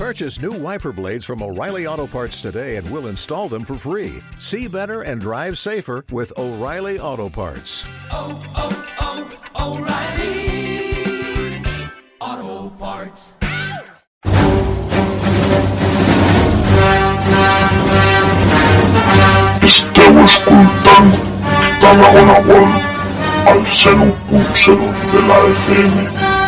Purchase new wiper blades from O'Reilly Auto Parts today and we'll install them for free. See better and drive safer with O'Reilly Auto Parts. oh, oh, oh, O'Reilly Auto Parts. Esteu escoltant Tarragona World al 0.0 de la FM.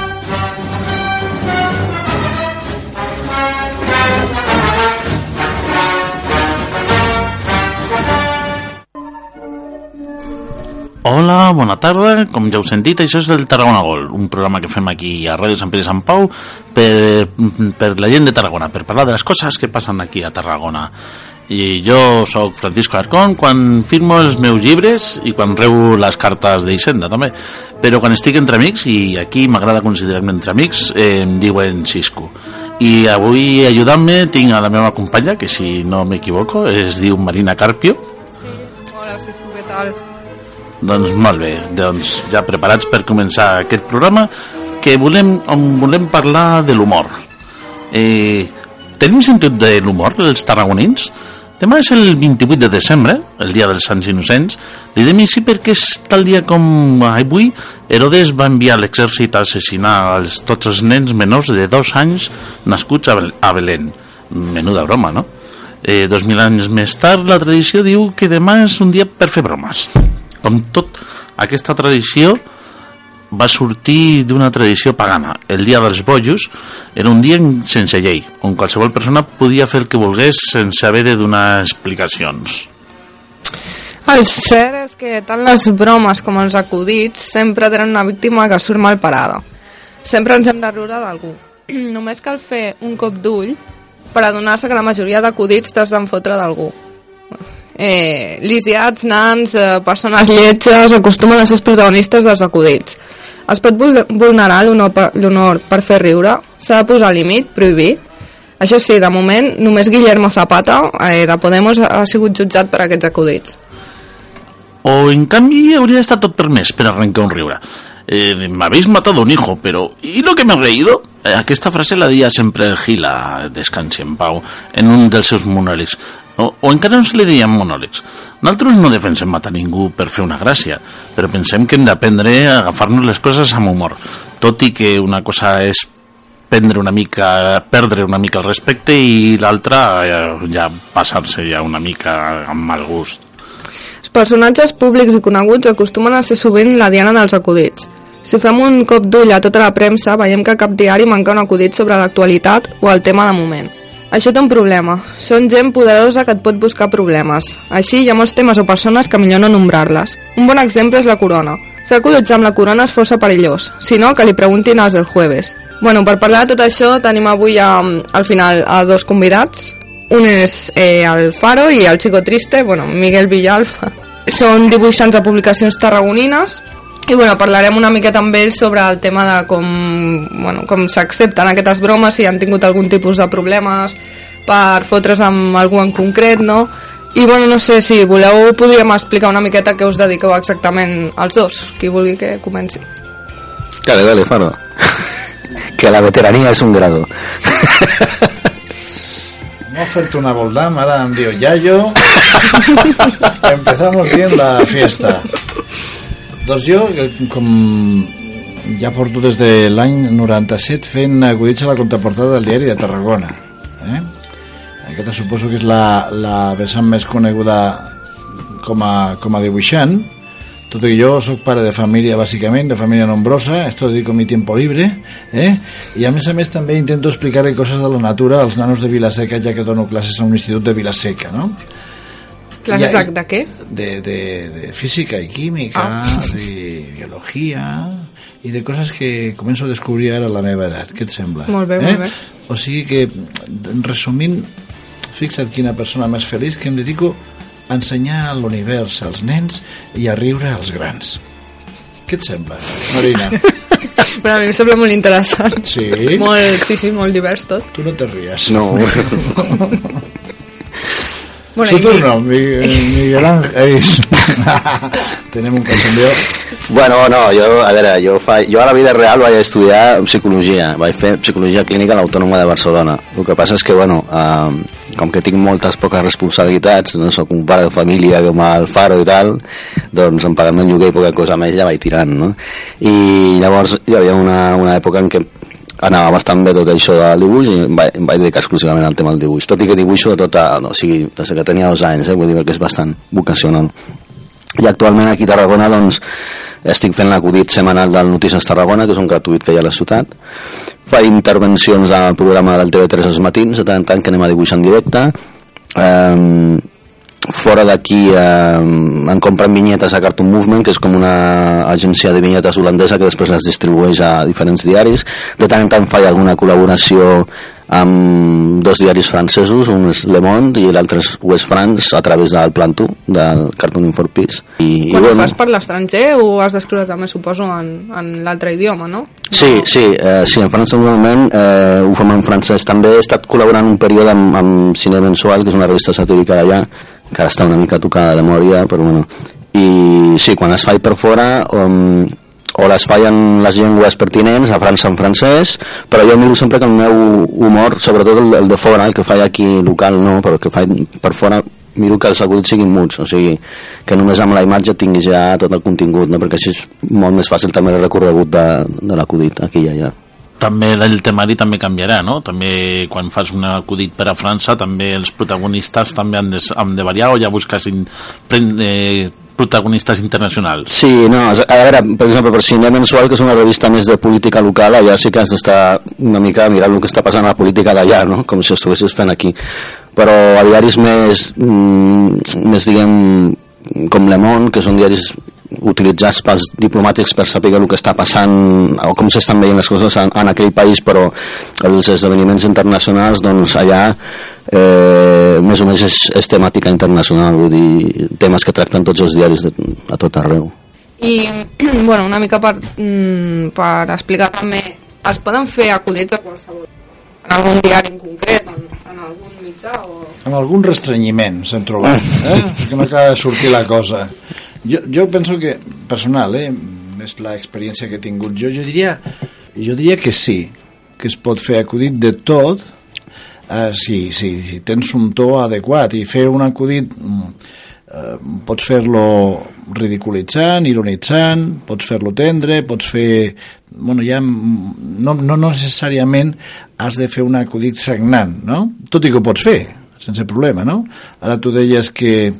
Hola, bona tarda. Com ja heu sentit, això és el Tarragona Gol, un programa que fem aquí a Ràdio Sant Pere i Sant Pau per, per la gent de Tarragona, per parlar de les coses que passen aquí a Tarragona. I jo sóc Francisco Arcón quan firmo els meus llibres i quan rebo les cartes d'Hisenda també. Però quan estic entre amics, i aquí m'agrada considerar-me entre amics, eh, em diuen Cisco. I avui ajudant-me tinc a la meva companya, que si no m'equivoco es diu Marina Carpio, Sí, hola Cisco, què tal? Doncs molt bé, doncs ja preparats per començar aquest programa que volem, on volem parlar de l'humor. Eh, tenim sentit de l'humor, els tarragonins? Demà és el 28 de desembre, el dia dels Sants Innocents. Li diem així perquè és tal dia com avui Herodes va enviar l'exèrcit a assassinar els, tots els nens menors de dos anys nascuts a Belén. Menuda broma, no? Eh, dos mil anys més tard, la tradició diu que demà és un dia per fer bromes. Com tot, aquesta tradició va sortir d'una tradició pagana. El dia dels bojos era un dia sense llei, on qualsevol persona podia fer el que volgués sense haver de donar explicacions. El cert és que tant les bromes com els acudits sempre tenen una víctima que surt mal parada. Sempre ens hem de riure d'algú. Només cal fer un cop d'ull per adonar-se que la majoria d'acudits t'has d'enfotre d'algú. Eh, lisiats, nans, eh, persones lletges acostumen a ser els protagonistes dels acudits. Es pot vul- vulnerar l'honor per, fer riure? S'ha de posar límit? Prohibir? Això sí, de moment, només Guillermo Zapata, eh, de Podemos, ha sigut jutjat per aquests acudits. O en canvi hauria d'estar tot permès per arrencar un riure. Eh, M'habéis matado un hijo, però ¿y lo que me he reído? Eh, aquesta frase la dia sempre el Gila, descansi en pau, en un dels seus monòlegs. O, o encara no se li deien monòlegs. Nosaltres no defensem matar ningú per fer una gràcia, però pensem que hem d'aprendre a agafar-nos les coses amb humor, tot i que una cosa és prendre una mica, perdre una mica el respecte i l'altra eh, ja passar-se ja una mica amb mal gust. Els personatges públics i coneguts acostumen a ser sovint la diana dels acudits. Si fem un cop d'ull a tota la premsa, veiem que cap diari manca un acudit sobre l'actualitat o el tema de moment. Això té un problema. Són gent poderosa que et pot buscar problemes. Així hi ha molts temes o persones que millor no nombrar-les. Un bon exemple és la corona. Fer acudits amb la corona és força perillós. Si no, que li preguntin als del jueves. Bueno, per parlar de tot això tenim avui a, al final a dos convidats. Un és eh, el Faro i el Chico Triste, bueno, Miguel Villalba. Són dibuixants de publicacions tarragonines i bueno, parlarem una miqueta amb ells sobre el tema de com, bueno, com s'accepten aquestes bromes, si han tingut algun tipus de problemes per fotre's amb algú en concret, no? I bueno, no sé, si voleu podríem explicar una miqueta què us dediqueu exactament als dos, qui vulgui que comenci. Dale, dale, Faro. que la veteranía es un grado. No oferto una Boldam, ahora han dicho Yayo. Empezamos bien la fiesta. Doncs jo, eh, com ja porto des de l'any 97 fent acudits a la contraportada del diari de Tarragona. Eh? Aquesta suposo que és la, la vessant més coneguda com a, com a dibuixant, tot i que jo sóc pare de família bàsicament, de família nombrosa, esto dedico mi tiempo libre, eh? i a més a més també intento explicar-li coses de la natura als nanos de Vilaseca, ja que dono classes a un institut de Vilaseca, no? Classes Ja, de, de què? de, de, de física y química, Ah. de biología i de coses que començo a descobrir ara a la meva edat. Què et sembla? Molt bé, eh? molt bé. O sigui que, resumint, fixa't quina persona més feliç que em dedico a ensenyar l'univers als nens i a riure als grans. Què et sembla, Marina? Però a mi em sembla molt interessant. Sí? Molt, sí, sí, molt divers tot. Tu no te ries. No. Bueno, Su turno, Mi- Miguel Ángel. Tenim un cachondeo. Bueno, no, jo, a veure, jo, fa, jo a la vida real vaig estudiar psicologia, vaig fer psicologia clínica a l'Autònoma de Barcelona. El que passa és que, bueno, eh, com que tinc moltes poques responsabilitats, no sóc un pare de família com al Faro i tal, doncs en pagament lloguer i poca cosa més ja vaig tirant, no? I llavors hi havia una, una època en què anava bastant bé tot això del dibuix i em vaig, em vaig dedicar exclusivament al tema del dibuix. Tot i que dibuixo de tota, no, o sigui, des que tenia dos anys eh, vull dir que és bastant vocacional. I actualment aquí a Tarragona doncs, estic fent l'acudit setmanal del Notícies Tarragona que és un gratuït que hi ha a la ciutat. Faig intervencions al programa del TV3 els matins de tant en tant que anem a dibuixar en directe. Eh, fora d'aquí eh, han comprat vinyetes a Cartoon Movement que és com una agència de vinyetes holandesa que després les distribueix a diferents diaris de tant en tant faig alguna col·laboració amb dos diaris francesos un és Le Monde i l'altre és West France a través del Plantu del Cartoon Info Peace i, Quan ho bueno, fas per l'estranger ho has d'escriure també, suposo, en, en l'altre idioma, no? Sí, sí, eh, sí, en francès normalment eh, ho fem en francès. També he estat col·laborant un període amb, amb Cine Mensual, que és una revista satírica d'allà, que ara està una mica tocada de memòria, però bueno. I sí, quan es faig per fora, um, o les faig en les llengües pertinents, a França en francès, però jo miro sempre que el meu humor, sobretot el, el de fora, el que faig aquí local no, però el que faig per fora miro que els acudits siguin muts, o sigui, que només amb la imatge tinguis ja tot el contingut, no? perquè així és molt més fàcil també el recorregut de, de l'acudit aquí i allà. També el temari també canviarà, no? També quan fas un acudit per a França també els protagonistes també han de, han de variar o ja busques in, pren, eh, protagonistes internacionals? Sí, no, a veure, per exemple, per Cine Mensual, que és una revista més de política local, allà sí que has d'estar una mica mirant el que està passant a la política d'allà, no? com si ho estiguessis fent aquí. Però a diaris més, mm, més diguem, com Le Monde, que són diaris utilitzats pels diplomàtics per saber el que està passant o com s'estan veient les coses en, en aquell país però els esdeveniments internacionals doncs allà eh, més o menys és, és temàtica internacional vull dir, temes que tracten tots els diaris de, a tot arreu I, bueno, una mica per, mm, per explicar també, es poden fer acudits a qualsevol, en algun diari en concret, en, en algun mitjà o... amb algun restrenyiment s'han trobat eh? que no acaba de sortir la cosa jo, jo penso que personal eh? és l'experiència que he tingut jo, jo diria jo diria que sí que es pot fer acudit de tot eh, si, si, si tens un to adequat i fer un acudit mm, eh, pots fer-lo ridiculitzant, ironitzant, pots fer-lo tendre, pots fer... Bueno, ja no, no necessàriament has de fer un acudit sagnant, no? Tot i que ho pots fer, sense problema, no? Ara tu deies que,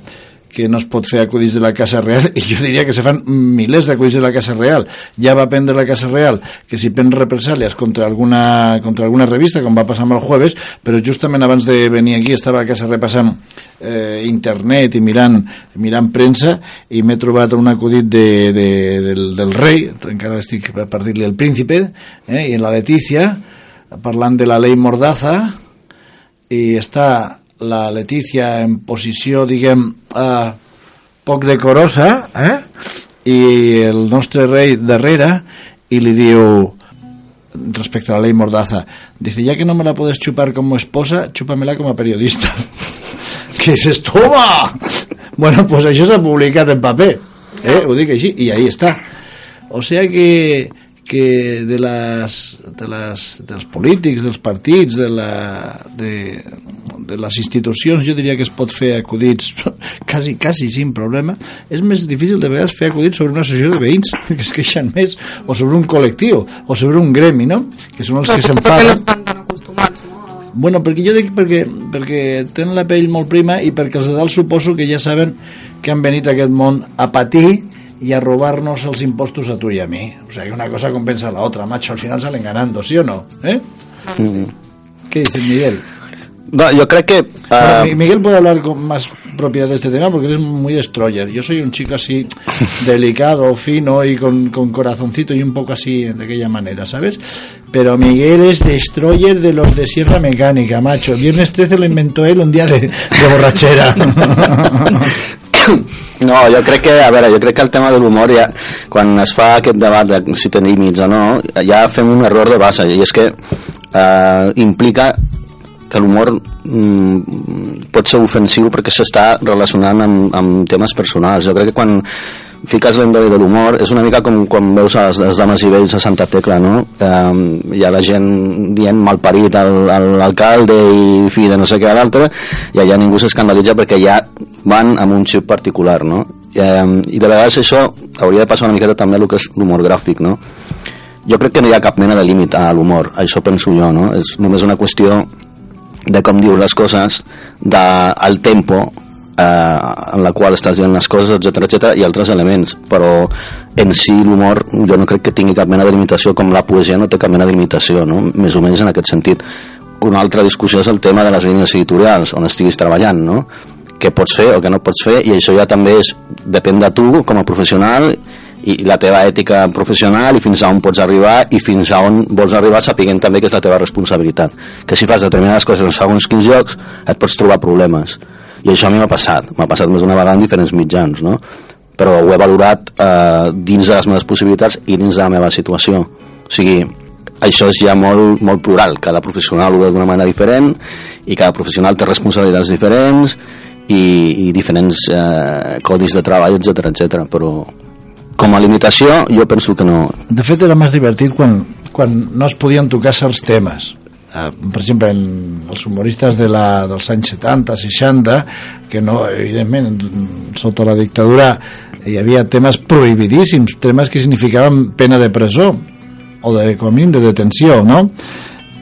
que no es pot fer acudits de la Casa Real i jo diria que se fan milers d'acudits de la Casa Real. Ja va prendre la Casa Real que si prens represàlies contra alguna, contra alguna revista com va passar amb el jueves però justament abans de venir aquí estava a casa repassant eh, internet i mirant, mirant premsa i m'he trobat un acudit de, de, del, del rei encara estic per, dir-li el príncipe eh, i la Letícia parlant de la llei Mordaza i està la Letícia en posició, diguem, eh, poc decorosa, eh? i el nostre rei darrere, i li diu, respecte a la ley Mordaza, dice, ya que no me la puedes chupar como esposa, chúpamela como periodista. ¿Qué dices, toma? Bueno, pues això s'ha publicat en paper, eh? ho dic així, i ahí està. O sea que, que de, les, de les, dels polítics, dels partits, de, la, de, de les institucions, jo diria que es pot fer acudits quasi, quasi sin problema. És més difícil de vegades fer acudits sobre una associació de veïns que es queixen més, o sobre un col·lectiu, o sobre un gremi, no? Que són els que s'enfaden. estan tan acostumats, no? Bueno, perquè jo dic perquè, perquè tenen la pell molt prima i perquè els de dalt suposo que ja saben que han venit a aquest món a patir y a robarnos els impostos a tu y a mí. O sea, que una cosa compensa a la otra, macho. Al final salen ganando, ¿sí o no? ¿Eh? ¿Qué dices, Miguel? no, jo crec que Bueno, eh, Mi- Miguel puede hablar con más propiedad de este tema porque él es muy destroyer. Yo soy un chico así delicado, fino y con, con corazoncito y un poco así de aquella manera, ¿sabes? Pero Miguel es destroyer de los de Sierra Mecánica, macho. Viernes 13 lo inventó él un día de, de borrachera. No, jo crec que, a veure, jo crec que el tema de l'humor ja, quan es fa aquest debat de si té límits o no, ja fem un error de base i és que eh, implica que l'humor mm, pot ser ofensiu perquè s'està relacionant amb, amb temes personals. Jo crec que quan fiques l'endoli de l'humor és una mica com quan veus les, les dames i vells a Santa Tecla no? Eh, hi ha la gent dient malparit al, a l'alcalde i fill de no sé què a l'altre i allà ningú s'escandalitza perquè ja van amb un xip particular no? eh, i de vegades això hauria de passar una miqueta també el que és l'humor gràfic no? jo crec que no hi ha cap mena de límit a l'humor això penso jo no? és només una qüestió de com dius les coses del tempo eh, en la qual estàs dient les coses, etc etc i altres elements, però en si l'humor jo no crec que tingui cap mena de limitació com la poesia no té cap mena de limitació, no? més o menys en aquest sentit. Una altra discussió és el tema de les línies editorials, on estiguis treballant, no? què pots fer o què no pots fer, i això ja també és, depèn de tu com a professional i la teva ètica professional i fins a on pots arribar i fins a on vols arribar sapiguent també que és la teva responsabilitat que si fas determinades coses en segons quins llocs et pots trobar problemes i això a mi m'ha passat, m'ha passat més d'una vegada en diferents mitjans no? però ho he valorat eh, dins de les meves possibilitats i dins de la meva situació. O sigui, això és ja molt, molt plural. Cada professional ho veu d'una manera diferent i cada professional té responsabilitats diferents i, i diferents eh, codis de treball, etc etc. però com a limitació jo penso que no. De fet era més divertit quan, quan no es podien tocar certs temes eh, per exemple en els humoristes de la, dels anys 70, 60 que no, evidentment sota la dictadura hi havia temes prohibidíssims temes que significaven pena de presó o de, com a mínim de detenció no?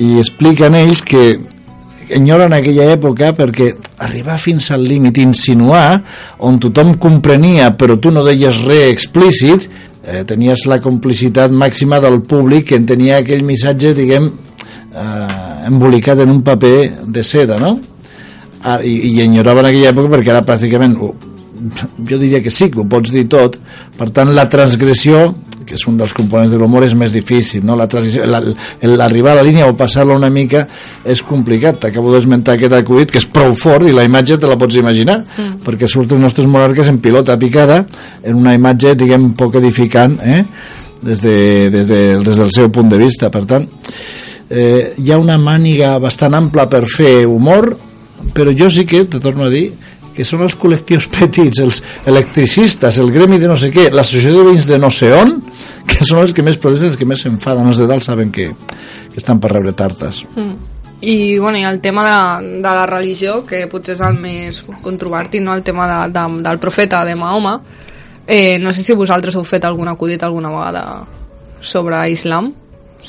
i expliquen ells que enyoren aquella època perquè arribar fins al límit, insinuar on tothom comprenia però tu no deies res explícit eh, tenies la complicitat màxima del públic que entenia aquell missatge diguem eh, embolicat en un paper de seda no? Ah, i, i enyoraven aquella època perquè era pràcticament jo diria que sí, que ho pots dir tot per tant la transgressió que és un dels components de l'humor és més difícil no? la l'arribar a la línia o passar-la una mica és complicat t'acabo d'esmentar aquest acudit que és prou fort i la imatge te la pots imaginar mm. perquè surten els nostres monarques en pilota picada en una imatge diguem poc edificant eh? des, de, des, de, des del seu punt de vista per tant eh, hi ha una màniga bastant ampla per fer humor però jo sí que, te torno a dir que són els col·lectius petits, els electricistes, el gremi de no sé què, l'associació de veïns de no sé on, que són els que més protesten, els que més s'enfaden, els de dalt saben que, que estan per rebre tartes. Mm. I, bueno, i el tema de, de la religió, que potser és el més controvertit, no? el tema de, de, del profeta de Mahoma, eh, no sé si vosaltres heu fet algun acudit alguna vegada sobre islam,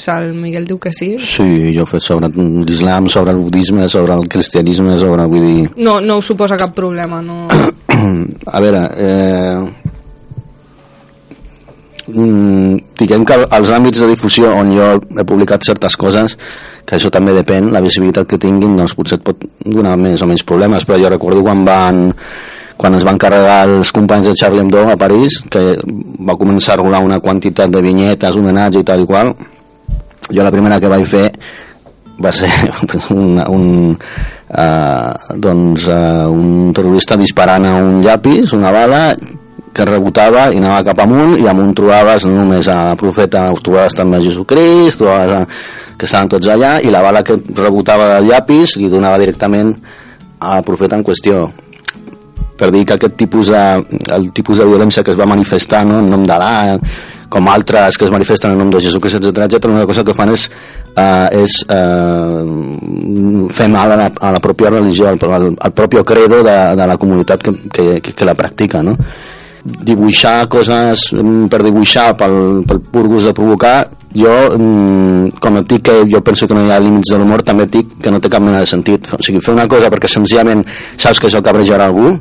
el Miguel diu que sí. Sí, jo he fet sobre l'islam, sobre el budisme, sobre el cristianisme, sobre, vull dir... No, no us suposa cap problema, no... A veure, eh... Mm, diguem que als àmbits de difusió on jo he publicat certes coses que això també depèn, la visibilitat que tinguin doncs potser et pot donar més o menys problemes però jo recordo quan van quan es van carregar els companys de Charlie Hebdo a París que va començar a rolar una quantitat de vinyetes, homenatge i tal i qual jo la primera que vaig fer va ser un, un, uh, doncs, uh, un terrorista disparant a un llapis, una bala que rebotava i anava cap amunt i amunt trobaves només a profeta trobaves també a Jesucrist trobaves a, que estaven tots allà i la bala que rebotava del llapis li donava directament al profeta en qüestió. Per dir que aquest tipus de, el tipus de violència que es va manifestar no, en nom d'Alà com altres que es manifesten en nom de Jesucrist, etc etc una cosa que fan és, uh, és uh, fer mal a la, a la pròpia religió, al, al, al propi credo de, de la comunitat que, que, que, que la practica, no? dibuixar coses mm, per dibuixar pel, pel pur gust de provocar jo, mm, com et dic que jo penso que no hi ha límits de l'humor també et dic que no té cap mena de sentit o sigui, fer una cosa perquè senzillament saps que això cabrejarà algú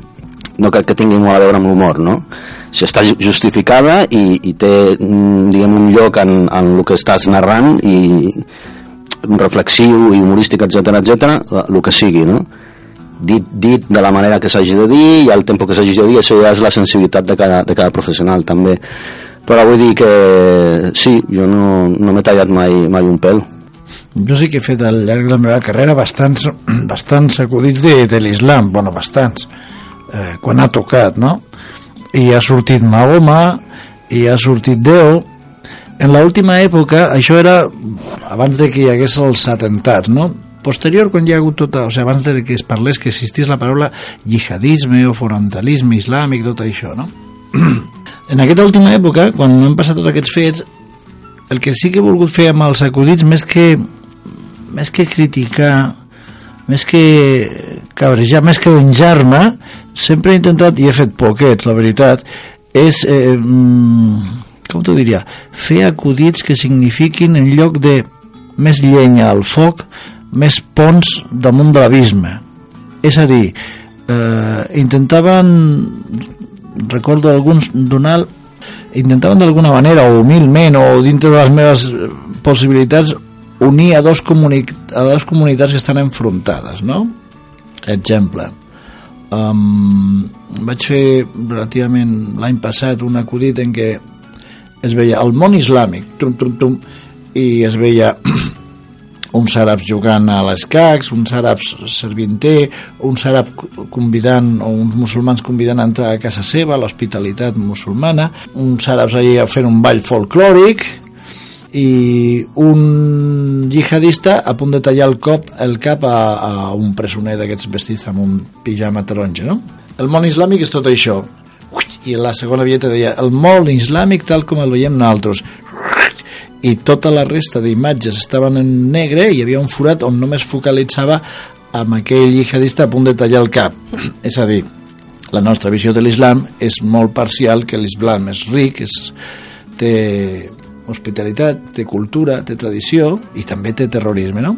no crec que tingui molt a veure amb l'humor no? Si està justificada i, i té mm, diguem, un lloc en, en el que estàs narrant i reflexiu i humorístic, etc etc, el que sigui, no? Dit, dit de la manera que s'hagi de dir i el temps que s'hagi de dir, això ja és la sensibilitat de cada, de cada professional també però vull dir que sí, jo no, no m'he tallat mai, mai un pèl jo sí que he fet al llarg de la meva carrera bastants, bastants acudits de, de l'islam, bueno, bastants eh, quan ha tocat, no? I ha sortit Mahoma, i ha sortit Déu. En l'última època, això era abans de que hi hagués els atentats, no? posterior, quan hi ha hagut tota... O sigui, abans de que es parlés que existís la paraula jihadisme o fonamentalisme islàmic, tot això, no? en aquesta última època, quan han passat tots aquests fets, el que sí que he volgut fer amb els acudits, més que, més que criticar, més que cabrejar, més que venjar-me, sempre he intentat, i he fet poquets, la veritat, és, eh, mm, com t'ho diria, fer acudits que signifiquin en lloc de més llenya al foc, més ponts damunt de l'abisme. És a dir, eh, intentaven, recordo alguns, donar intentaven d'alguna manera, o humilment, o dintre de les meves possibilitats, unir a dos, comuni a dos comunitats que estan enfrontades, no? Exemple, um, vaig fer relativament l'any passat un acudit en què es veia el món islàmic, tum, tum, tum, i es veia uns àrabs jugant a l'escacs, uns àrabs servint té, uns àrabs convidant, o uns musulmans convidant a entrar a casa seva, l'hospitalitat musulmana, uns àrabs allà fent un ball folclòric, i un jihadista a punt de tallar el, cop, el cap a, a un presoner d'aquests vestits amb un pijama taronja, no? El món islàmic és tot això. I la segona vieta deia el món islàmic tal com el veiem nosaltres i tota la resta d'imatges estaven en negre i hi havia un forat on només focalitzava amb aquell jihadista a punt de tallar el cap. és a dir, la nostra visió de l'islam és molt parcial, que l'islam és ric, és, té hospitalitat, té cultura, té tradició i també té terrorisme, no?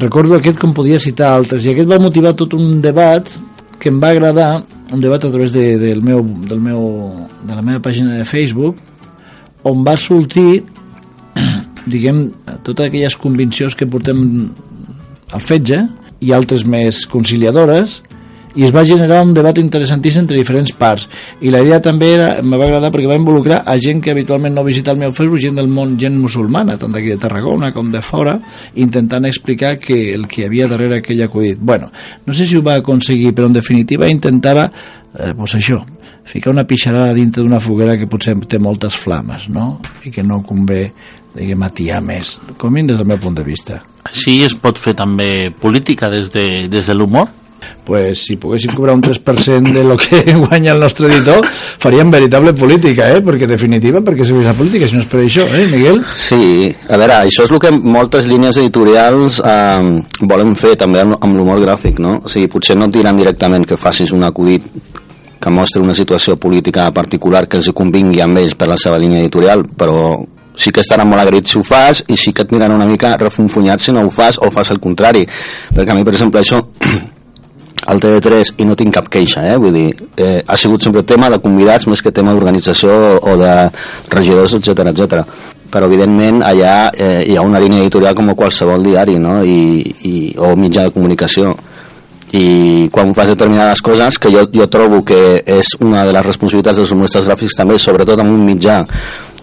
Recordo aquest com podia citar altres i aquest va motivar tot un debat que em va agradar, un debat a través de, del meu, del meu, de la meva pàgina de Facebook on va sortir diguem, totes aquelles conviccions que portem al fetge i altres més conciliadores i es va generar un debat interessantíssim entre diferents parts i la idea també era, me va agradar perquè va involucrar a gent que habitualment no visita el meu Facebook gent del món, gent musulmana tant d'aquí de Tarragona com de fora intentant explicar que el que havia darrere aquell acudit bueno, no sé si ho va aconseguir però en definitiva intentava eh, pues això, ficar una pixarada dintre d'una foguera que potser té moltes flames no? i que no convé diguem, atiar més, com a des del meu punt de vista. Així es pot fer també política des de, des de l'humor? Pues si poguéssim cobrar un 3% de lo que guanya el nostre editor faríem veritable política, eh? perquè definitiva perquè se la política, si no és per això, eh, Miguel? Sí, a veure, això és el que moltes línies editorials eh, volen fer també amb, amb l'humor gràfic, no? O sigui, potser no et diran directament que facis un acudit que mostri una situació política particular que els convingui amb ells per la seva línia editorial, però sí que estaran molt agraïts si ho fas i sí que et miran una mica refunfunyat si no ho fas o fas el contrari perquè a mi per exemple això al TV3 i no tinc cap queixa eh? vull dir, eh, ha sigut sempre tema de convidats més que tema d'organització o de regidors, etc etc. però evidentment allà eh, hi ha una línia editorial com a qualsevol diari no? I, i, o mitjà de comunicació i quan fas determinades coses que jo, jo trobo que és una de les responsabilitats dels humoristes gràfics també, sobretot amb un mitjà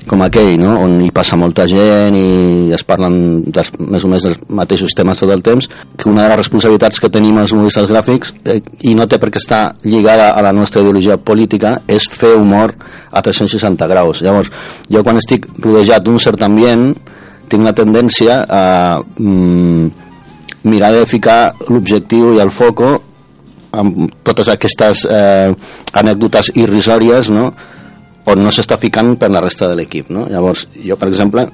com aquell, no? on hi passa molta gent i es parlen dels, més o més dels mateixos temes tot el temps, que una de les responsabilitats que tenim els humoristes gràfics, eh, i no té per què estar lligada a la nostra ideologia política, és fer humor a 360 graus. Llavors, jo quan estic rodejat d'un cert ambient, tinc la tendència a mm, mirar de ficar l'objectiu i el foco amb totes aquestes eh, anècdotes irrisòries, no?, on no s'està ficant per la resta de l'equip no? llavors jo per exemple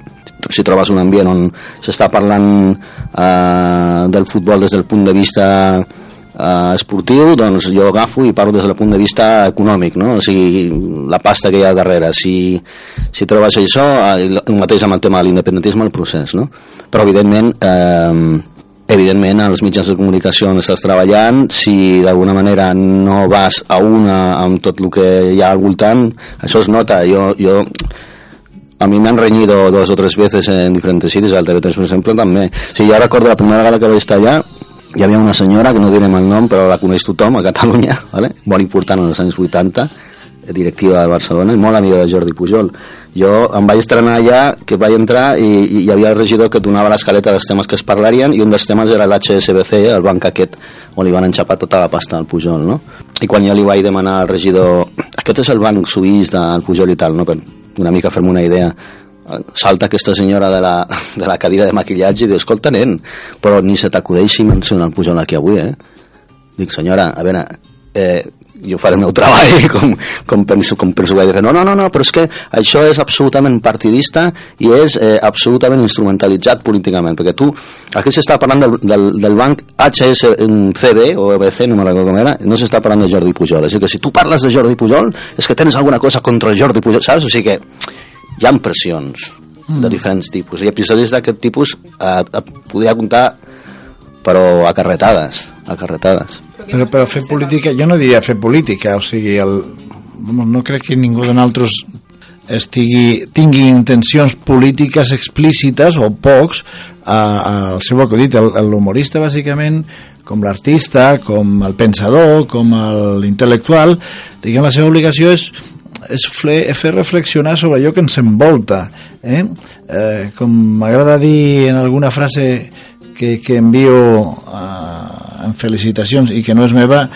si trobes un ambient on s'està parlant eh, del futbol des del punt de vista eh, esportiu doncs jo agafo i parlo des del punt de vista econòmic no? o sigui, la pasta que hi ha darrere si, si trobes això eh, el mateix amb el tema de l'independentisme el procés no? però evidentment eh, evidentment als mitjans de comunicació on estàs treballant si d'alguna manera no vas a una amb tot el que hi ha al voltant això es nota. Jo, jo a mi m'han reñido dos o tres veces en diferents sitios al TV3 per exemple també. O sigui, jo recordo la primera vegada que vaig estar allà hi havia una senyora que no direm el nom però la coneix tothom a Catalunya vale? molt important en els anys 80 directiva de Barcelona i molt amiga de Jordi Pujol jo em vaig estrenar allà que vaig entrar i, i hi havia el regidor que donava l'escaleta dels temes que es parlarien i un dels temes era l'HSBC, el banc aquest on li van enxapar tota la pasta al Pujol no? i quan jo li vaig demanar al regidor aquest és el banc suís del Pujol i tal no? per una mica fer-me una idea salta aquesta senyora de la, de la cadira de maquillatge i diu, escolta, nen, però ni se t'acudeixi mencionar el Pujol aquí avui, eh? Dic, senyora, a veure, eh, jo faré el meu treball com, com penso, com penso que he de fer. No, no, no, no, però és que això és absolutament partidista i és eh, absolutament instrumentalitzat políticament, perquè tu, aquí s'està parlant del, del, del banc HSCB o EBC, no me recordo com era, no s'està parlant de Jordi Pujol, és que si tu parles de Jordi Pujol és que tens alguna cosa contra el Jordi Pujol, saps? O sigui que hi ha pressions de diferents tipus, i episodis d'aquest tipus eh, eh, podria comptar però a carretades, a carretades. Però, però fer política, jo no diria fer política, o sigui, el, no crec que ningú de nosaltres estigui, tingui intencions polítiques explícites o pocs al seu acudit. L'humorista, bàsicament, com l'artista, com el pensador, com l'intel·lectual, diguem, la seva obligació és és fer reflexionar sobre allò que ens envolta eh? Eh, com m'agrada dir en alguna frase que, que envio uh, en felicitacions i que no és meva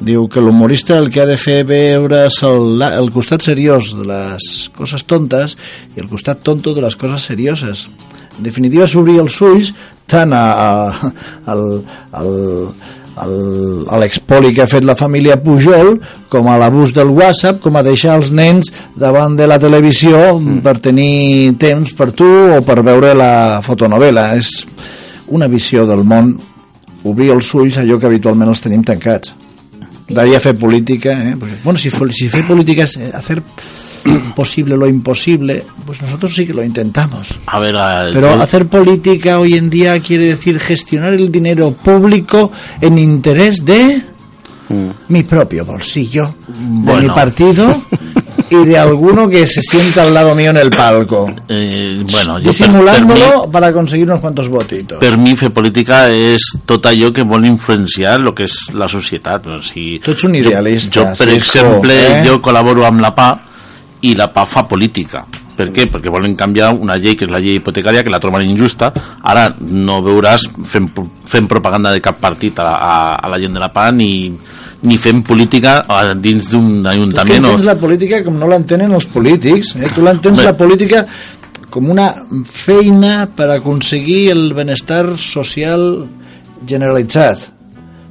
diu que l'humorista el que ha de fer veure el, el costat seriós de les coses tontes i el costat tonto de les coses serioses en definitiva s'obrir els ulls tant a, a, al, al, al, a l'expoli que ha fet la família Pujol com a l'abús del WhatsApp com a deixar els nens davant de la televisió mm. per tenir temps per tu o per veure la fotonovela és una visió del món obrir els ulls allò que habitualment els tenim tancats daria fer política eh? Bueno, si, si fer política es hacer posible lo imposible pues nosotros sí que lo intentamos a ver, a, pero el... hacer política hoy en día quiere decir gestionar el dinero público en interés de mm. mi propio bolsillo bueno. de mi partido y de alguno que se sienta al lado mío en el palco. Eh, bueno, Disimulándolo per, para conseguir unos cuantos votitos. Per mi fer política és tot allò que vol influenciar el que és la societat. O sigui, tu ets un idealista. Jo, jo per exemple, eh? jo col·laboro amb la PA i la PA fa política. Per què? Perquè volen canviar una llei que és la llei hipotecària, que la troben injusta. Ara no veuràs fent, fent propaganda de cap partit a, a, a la gent de la PA ni, ni fent política dins d'un ajuntament. Tu entens la política com no l'entenen els polítics. Eh? Tu l'entens la política com una feina per aconseguir el benestar social generalitzat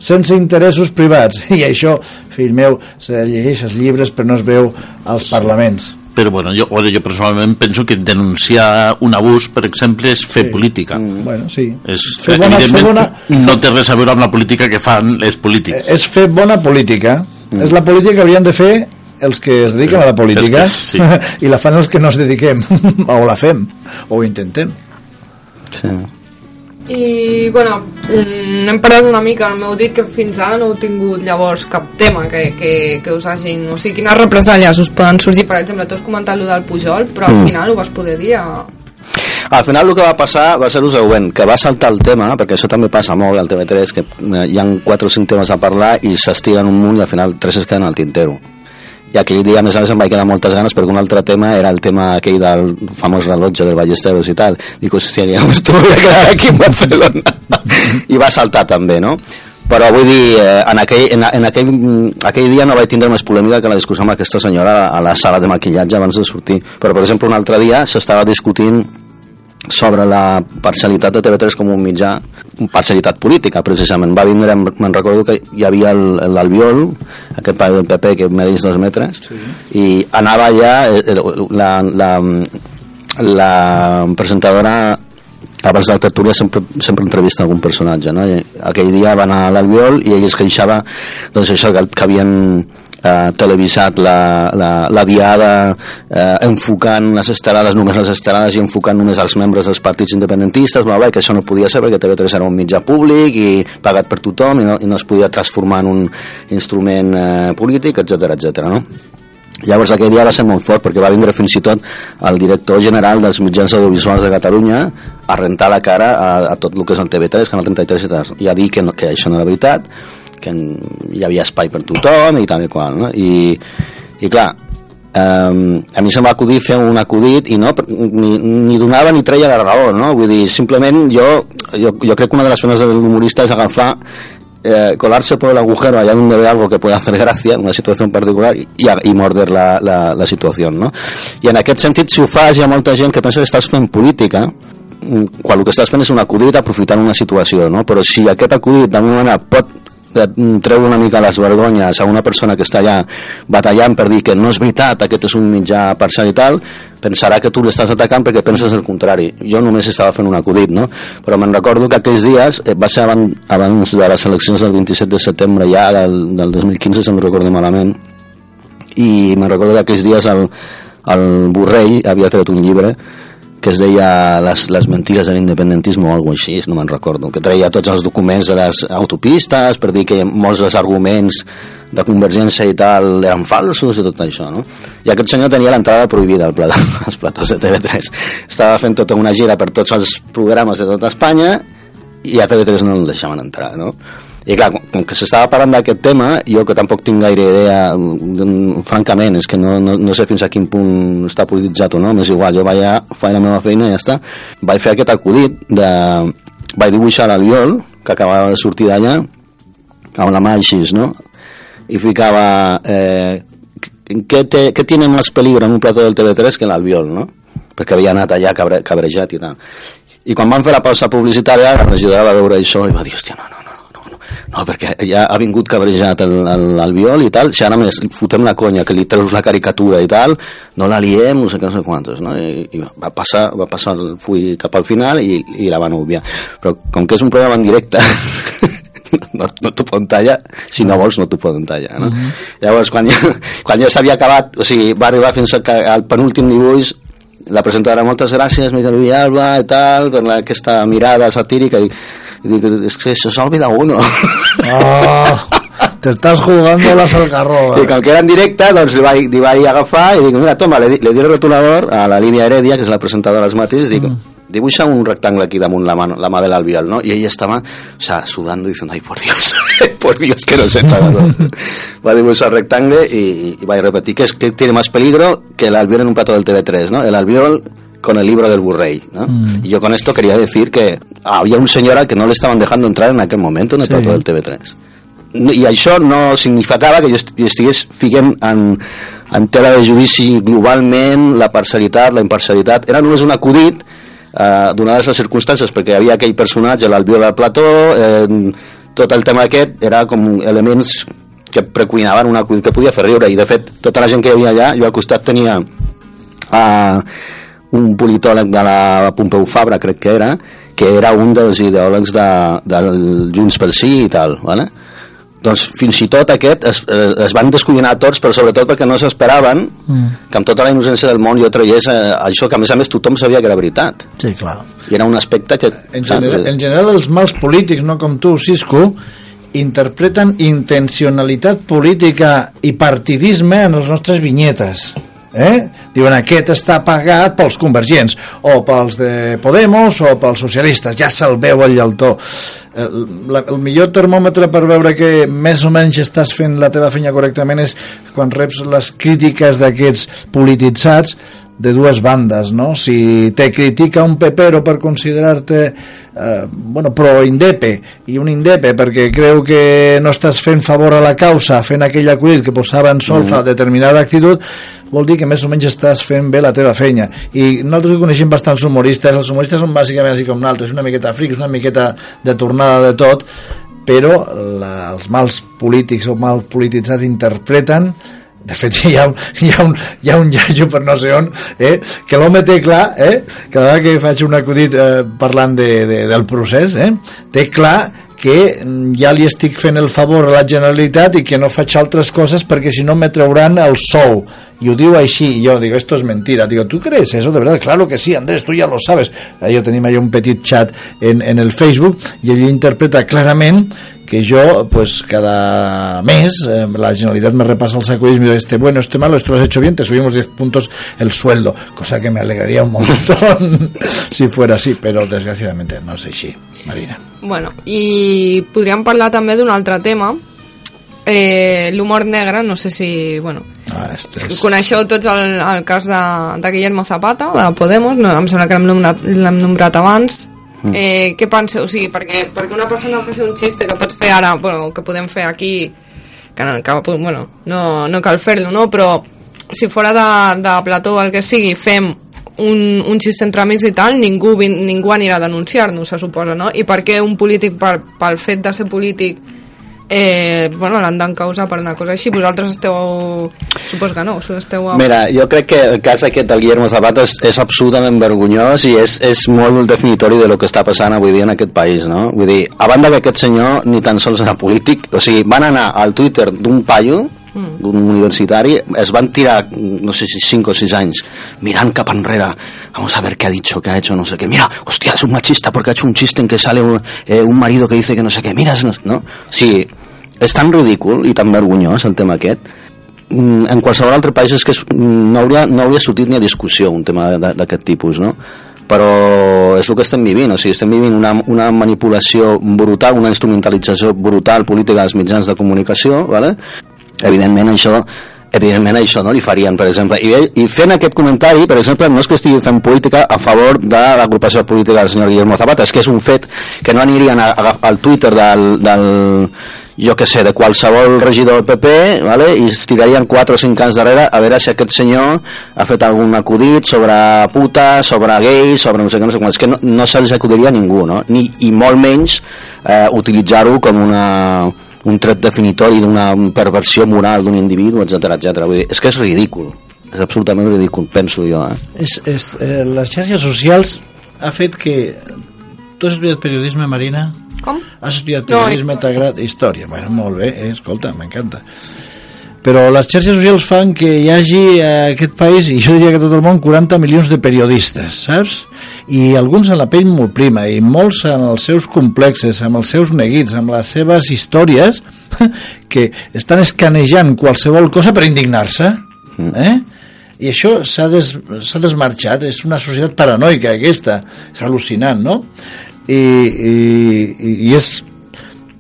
sense interessos privats i això, fill meu, se llegeix els llibres però no es veu als parlaments però bueno, jo, jo personalment penso que denunciar un abús, per exemple, és fer sí. política. Mm, bueno, sí. És, fer bona, fer bona... no té res a veure amb la política que fan les polítics. Eh, és fer bona política. Mm. És la política que haurien de fer els que es dediquen a la política que, sí. i la fan els que no es dediquem o la fem, o ho intentem. Sí. I, bueno, mm, hem parlat una mica, m'heu dit que fins ara no heu tingut llavors cap tema que, que, que us hagin... O sigui, quines represàlies us poden sorgir? Per exemple, tu has comentat allò del Pujol, però al mm. final ho vas poder dir a... Al final el que va passar va ser el següent, que va saltar el tema, perquè això també passa molt al TV3, que eh, hi han 4 o 5 temes a parlar i s'estiguen un munt i al final 3 es queden al tintero i aquell dia a més a més em vaig quedar moltes ganes perquè un altre tema era el tema aquell del famós rellotge del Ballesteros i tal dic, hòstia, digamos, tu voy a quedar aquí en Barcelona. I va saltar també, no? però vull dir, eh, en, aquell, en, en aquell, aquell dia no vaig tindre més polèmica que la discussió amb aquesta senyora a la sala de maquillatge abans de sortir. Però per exemple un altre dia s'estava discutint sobre la parcialitat de TV3 com un mitjà parcialitat política precisament va vindre, me'n recordo que hi havia l'Albiol aquest pare del PP que medeix dos metres sí. i anava allà eh, eh, la, la, la presentadora abans de la tertúlia sempre, sempre entrevista algun personatge no? I aquell dia va anar a l'Albiol i ell es queixava doncs això que, que havien eh, televisat la, la, la diada eh, enfocant les estelades, només les estelades i enfocant només els membres dels partits independentistes, bla, bla, que això no podia ser perquè TV3 era un mitjà públic i pagat per tothom i no, i no es podia transformar en un instrument eh, polític, etc etc. no? Llavors aquell dia va ser molt fort perquè va vindre fins i tot el director general dels mitjans audiovisuals de Catalunya a rentar la cara a, a tot el que és el TV3, Canal 33 i a dir que, no, que això no era veritat que hi havia espai per tothom i tal i qual, no? I, i clar, um, a mi se'm va acudir fer un acudit i no, ni, ni donava ni treia la raó, no? Vull dir, simplement jo, jo, jo crec que una de les feines de l'humorista és agafar eh, colarse por el agujero allá donde ve algo que puede hacer gracia en una situació particular i, i morder la, la, la situació no? i en aquest sentit si ho fas hi ha molta gent que pensa que estàs fent política quan el que estàs fent és un acudit aprofitant una situació no? però si aquest acudit d'alguna manera pot treure una mica les vergonyes a una persona que està allà batallant per dir que no és veritat, aquest és un mitjà parcial i tal, pensarà que tu l'estàs atacant perquè penses el contrari. Jo només estava fent un acudit, no? Però me'n recordo que aquells dies, eh, va ser abans, abans de les eleccions del 27 de setembre ja del, del 2015, si no recordo malament, i me'n recordo que aquells dies el, el Borrell havia tret un llibre que es deia les, les mentires de l'independentisme o alguna així, no me'n recordo, que treia tots els documents de les autopistes per dir que molts dels arguments de Convergència i tal eren falsos i tot això, no? I aquest senyor tenia l'entrada prohibida al plató, als platós de TV3. Estava fent tota una gira per tots els programes de tota Espanya i a TV3 no el deixaven entrar, no? I clar, com, que s'estava parlant d'aquest tema, jo que tampoc tinc gaire idea, mm, francament, és que no, no, no sé fins a quin punt està polititzat o no, m'és igual, jo vaig a fer la meva feina i ja està. Vaig fer aquest acudit de... Vaig dibuixar l'Albiol, que acabava de sortir d'allà, amb la mà així, no? Y ficava... Eh, què, té, què tiene más peligro en un plató del TV3 que l'Albiol, no? Perquè havia anat allà cabre, cabrejat i tal. I quan van fer la pausa publicitària, la regidora va veure això i va dir, hòstia, no, no, no, perquè ja ha vingut cabrejat el, el, el viol i tal, si ara més fotem la conya que li treus la caricatura i tal, no la liem, no sé què, no sé quantos, no? I, i va passar, va passar el full cap al final i, i la van obviar. Però com que és un programa en directe, no, no t'ho poden tallar, si no vols no t'ho poden tallar, no? Llavors, quan ja, quan ja s'havia acabat, o sigui, va arribar fins al, al penúltim dibuix, la presentadora, moltes gràcies, Miguel Villalba, i tal, per la, aquesta mirada satírica, i, i dic, és que se s'ha uno. Oh, te estás jugando las algarrobas. I com que era en directe, doncs li vaig, li vaig agafar i dic, mira, toma, le, le di el rotulador a la línia Heredia, que és la presentadora dels matins, dic, dibuixa un rectangle aquí damunt la mà, la mà de l'albiol, ¿no? Y ella estaba, o sea, sudando, diciendo, ay, por Dios, por Dios, que no sé, chaval. Va a dibujar rectangle y, y va a repetir que es que tiene más peligro que el albiol en un plato del TV3, ¿no? El albiol con el libro del Burrey, ¿no? Y yo con esto quería decir que había un señor al que no le estaban dejando entrar en aquel momento en el Sí. plato del TV3 i això no significava que jo est- estigués fiquent en, en tela de judici globalment la parcialitat, la imparcialitat era només un acudit eh, donades les circumstàncies perquè hi havia aquell personatge l'Albiol al plató eh, tot el tema aquest era com elements que precuinaven un acudit que podia fer riure i de fet tota la gent que hi havia allà jo al costat tenia eh, un politòleg de la Pompeu Fabra crec que era que era un dels ideòlegs de, del Junts pel Sí i tal ¿vale? Doncs fins i tot aquest es, eh, es van descollinar tots però sobretot perquè no s'esperaven Mm. que amb tota la innocència del món jo traiés eh, això que a més a més tothom sabia que era veritat Sí, clar. i era un aspecte que En general, en general els mals polítics, no com tu, Cisco, interpreten intencionalitat política i partidisme en les nostres vinyetes. Eh? Diuen aquest està pagat pels convergents o pels de Podemos o pels socialistes, ja se'l veu el llaltó el, la, el millor termòmetre per veure que més o menys estàs fent la teva feina correctament és quan reps les crítiques d'aquests polititzats de dues bandes, no? Si te critica un pepero per considerar-te eh, bueno, pro-indepe i un indepe perquè creu que no estàs fent favor a la causa fent aquell acudit que posava en solfa mm. determinada actitud vol dir que més o menys estàs fent bé la teva feina. I nosaltres que coneixem bastants humoristes els humoristes són bàsicament així com nosaltres una miqueta frics, una miqueta de tornada de tot però la, els mals polítics o mal polititzats interpreten de fet hi ha un, hi ha un, hi ha un iaio per no sé on eh, que l'home té clar eh, cada vegada que faig un acudit eh, parlant de, de, del procés eh, té clar que mm, ja li estic fent el favor a la Generalitat i que no faig altres coses perquè si no me trauran el sou. Y ho diu així i jo digo esto es mentira digo ¿tú crees eso de verdad? claro que sí Andrés tú ya lo sabes ahí tenim ahí un petit chat en, en el Facebook i ell interpreta clarament que yo, pues cada mes, eh, la Generalitat me repasa el sacudismo y dice, este bueno, este malo, esto lo has hecho bien, te subimos 10 puntos el sueldo, cosa que me alegraría un montón si fuera así, pero desgraciadamente no sé si, Marina. Bueno, i podríem parlar també d'un altre tema, eh, l'humor negre, no sé si... Bueno, Ah, este és... coneixeu tots el, el cas de, de Guillermo Zapata, de Podemos, no, em sembla que l'hem nombrat, nombrat abans, Eh, què penseu? O sigui, perquè, perquè una persona faci un xiste que pot fer ara, bueno, que podem fer aquí, que, no, que bueno, no, no cal fer-lo, no? Però si fora de, de plató o el que sigui, fem un, un xiste entre amics i tal, ningú, ningú anirà a denunciar-nos, se suposa, no? I per què un polític, per, pel fet de ser polític, eh, bueno, l'han d'encausar per una cosa així? Vosaltres esteu... Suposo que no, esteu... A... Mira, jo crec que el cas aquest del Guillermo Zapata és, és absolutament vergonyós i és, és molt definitori de lo que està passant avui dia en aquest país, no? Vull dir, a banda que aquest senyor ni tan sols era polític, o sigui, van anar al Twitter d'un paio, d'un universitari, es van tirar, no sé si 5 o 6 anys, mirant cap enrere, vamos a ver qué ha dicho, qué ha hecho, no sé qué, mira, hostia, es un machista porque ha hecho un chiste en que sale un, eh, un marido que dice que no sé qué, mira, no, no? Sí, és tan ridícul i tan vergonyós el tema aquest Mm, en qualsevol altre país és que mm, no, hauria, no hauria sortit ni a discussió un tema d'aquest tipus no? però és el que estem vivint o sigui, estem vivint una, una manipulació brutal una instrumentalització brutal política dels mitjans de comunicació vale? Evidentment això evidentment això no li farien, per exemple. I, I fent aquest comentari, per exemple, no és que estigui fent política a favor de l'agrupació política del senyor Guillermo Zapata, és que és un fet que no anirien a, a, al Twitter del, del jo que sé, de qualsevol regidor del PP vale? i es tirarien 4 o 5 anys darrere a veure si aquest senyor ha fet algun acudit sobre puta, sobre gais, sobre no sé què, no sé com. És que no, no se'ls acudiria a ningú, no? Ni, i molt menys eh, utilitzar-ho com una, un tret definitori d'una perversió moral d'un individu, etc etc. Vull dir, és que és ridícul, és absolutament ridícul, penso jo. Eh? És, és, eh, les xarxes socials ha fet que... Tu has estudiat periodisme, Marina? Com? Has estudiat No, periodisme, t'ha agradat història. Bueno, molt bé, eh? escolta, m'encanta. Però les xarxes socials fan que hi hagi a aquest país, i jo diria que tot el món, 40 milions de periodistes, saps? I alguns en la pell molt prima, i molts en els seus complexes, amb els seus neguits, amb les seves històries, que estan escanejant qualsevol cosa per indignar-se. Eh? I això s'ha des, desmarxat, és una societat paranoica aquesta, és al·lucinant, no? I, i, i és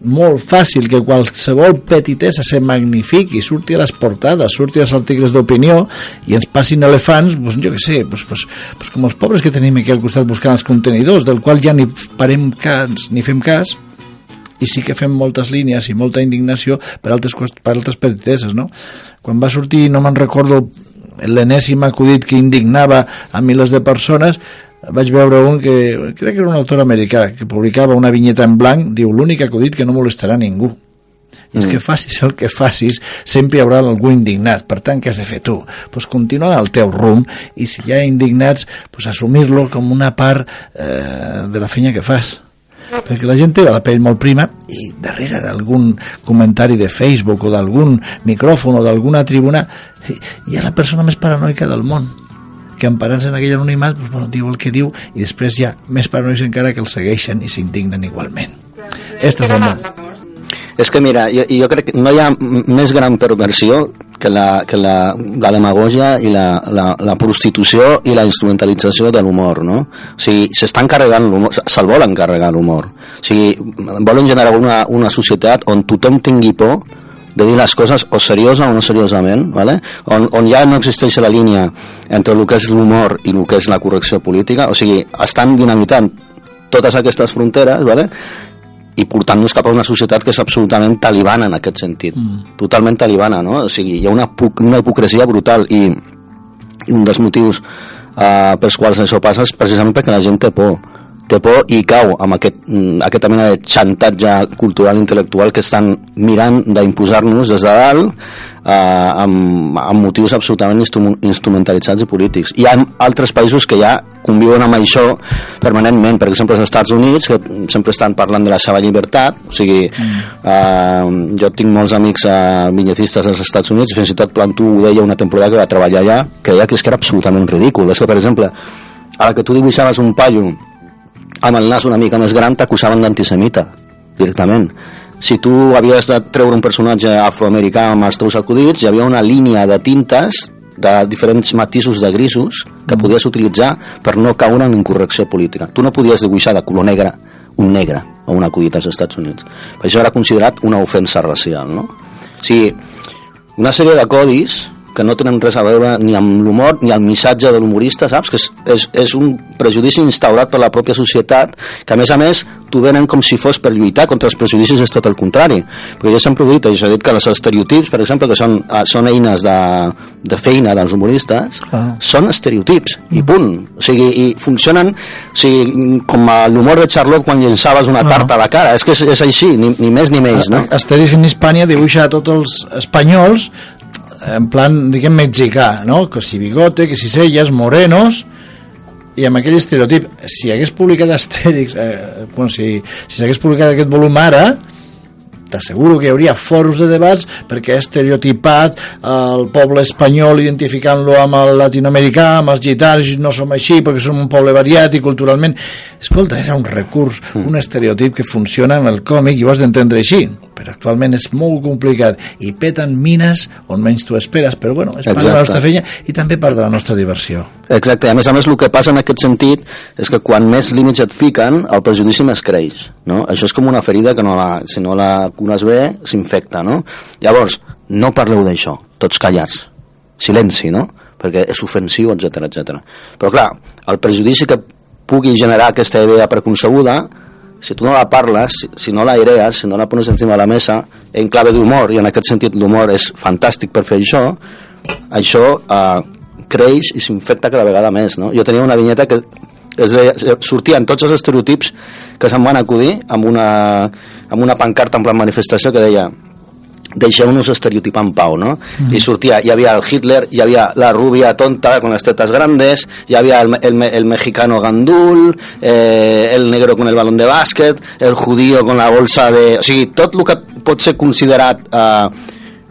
molt fàcil que qualsevol petitesa se magnifiqui, surti a les portades, surti als articles d'opinió i ens passin elefants, doncs jo què sé, doncs, doncs, doncs com els pobres que tenim aquí al costat buscant els contenidors, del qual ja ni parem cas, ni fem cas, i sí que fem moltes línies i molta indignació per altres, per altres petiteses, no? Quan va sortir, no me'n recordo, l'enèsim acudit que indignava a milers de persones, vaig veure un que, crec que era un autor americà, que publicava una vinyeta en blanc, diu, l'únic acudit que no molestarà ningú. I és que facis el que facis, sempre hi haurà algú indignat. Per tant, què has de fer tu? Pues continuar el teu rumb i si hi ha indignats, pues assumir-lo com una part eh, de la feina que fas perquè la gent té la pell molt prima i darrere d'algun comentari de Facebook o d'algun micròfon o d'alguna tribuna hi ha la persona més paranoica del món que emparant-se en aquell anonimat doncs, bueno, diu el que diu i després hi ha més paranoics encara que el segueixen i s'indignen igualment Este és el món És que mira, jo, jo crec que no hi ha més gran perversió que la, que la, la demagogia i la, la, la prostitució i la instrumentalització de l'humor, no? O sigui, s'estan carregant l'humor, se- se'l volen carregar l'humor. O sigui, volen generar una, una societat on tothom tingui por de dir les coses o seriosa o no seriosament, ¿vale? on, on ja no existeix la línia entre el que és l'humor i el que és la correcció política, o sigui, estan dinamitant totes aquestes fronteres, ¿vale? i portant-nos cap a una societat que és absolutament talibana en aquest sentit, mm. totalment talibana, no? O sigui, hi ha una, una hipocresia brutal i, i un dels motius eh, pels quals això passa és precisament perquè la gent té por té por i cau amb aquest, mm, aquesta mena de xantatge cultural intel·lectual que estan mirant d'imposar-nos des de dalt eh, amb, amb motius absolutament instru- instrumentalitzats i polítics. Hi ha altres països que ja conviuen amb això permanentment, per exemple els Estats Units que sempre estan parlant de la seva llibertat o sigui, eh, jo tinc molts amics eh, vinyetistes als Estats Units i fins i tot Plantu ho deia una temporada que va treballar allà que deia que és que era absolutament ridícul. És que per exemple, a la que tu dibuixaves un paio amb el nas una mica més gran t'acusaven d'antisemita directament si tu havies de treure un personatge afroamericà amb els teus acudits hi havia una línia de tintes de diferents matisos de grisos que podies utilitzar per no caure en incorrecció política. Tu no podies dibuixar de color negre un negre o un acudit als Estats Units. Per això era considerat una ofensa racial, no? O sigui, una sèrie de codis que no tenen res a veure ni amb l'humor ni amb el missatge de l'humorista, saps? Que és, és, és un prejudici instaurat per la pròpia societat, que a més a més t'ho venen com si fos per lluitar contra els prejudicis és tot el contrari. Perquè jo sempre ho he dit, jo he dit que els estereotips, per exemple, que són, eh, són eines de, de feina dels humoristes, Ah. són estereotips, i punt. O sigui, i funcionen o sigui, com l'humor de Charlotte quan llençaves una Ah. tarta a la cara. És que és, és així, ni, ni més ni menys, no? Asterix en Hispània dibuixa a tots els espanyols en plan, diguem, mexicà, no? Que si bigote, que si celles, morenos, i amb aquell estereotip. Si hagués publicat Asterix, eh, bueno, si si s'hagués publicat aquest volum ara, t'asseguro que hi hauria foros de debats perquè ha estereotipat el poble espanyol identificant-lo amb el latinoamericà, amb els gitanos no som així perquè som un poble variat i culturalment escolta, era un recurs, un estereotip que funciona en el còmic i ho has d'entendre així però actualment és molt complicat i peten mines on menys tu esperes però bueno, és part de la Exacte. nostra feina i també part de la nostra diversió Exacte, a més a més el que passa en aquest sentit és que quan més límits et fiquen el prejudici més creix no? això és com una ferida que no la, si no la cures bé s'infecta no? llavors, no parleu d'això tots callats, silenci no? perquè és ofensiu, etc etc. però clar, el prejudici que pugui generar aquesta idea preconcebuda si tu no la parles, si, si no la airees, si no la pones encima de la mesa, en clave d'humor, i en aquest sentit l'humor és fantàstic per fer això, això eh, creix i s'infecta cada vegada més. No? Jo tenia una vinyeta que es deia, sortien tots els estereotips que se'm van acudir amb una, amb una pancarta en plan manifestació que deia deixeu-nos estereotipar en pau, no? I sortia, hi havia el Hitler, hi havia la rubia tonta con las tetas grandes, hi havia el, el, el mexicano gandul, eh, el negro con el balón de bàsquet, el judío con la bolsa de... O sigui, tot el que pot ser considerat eh,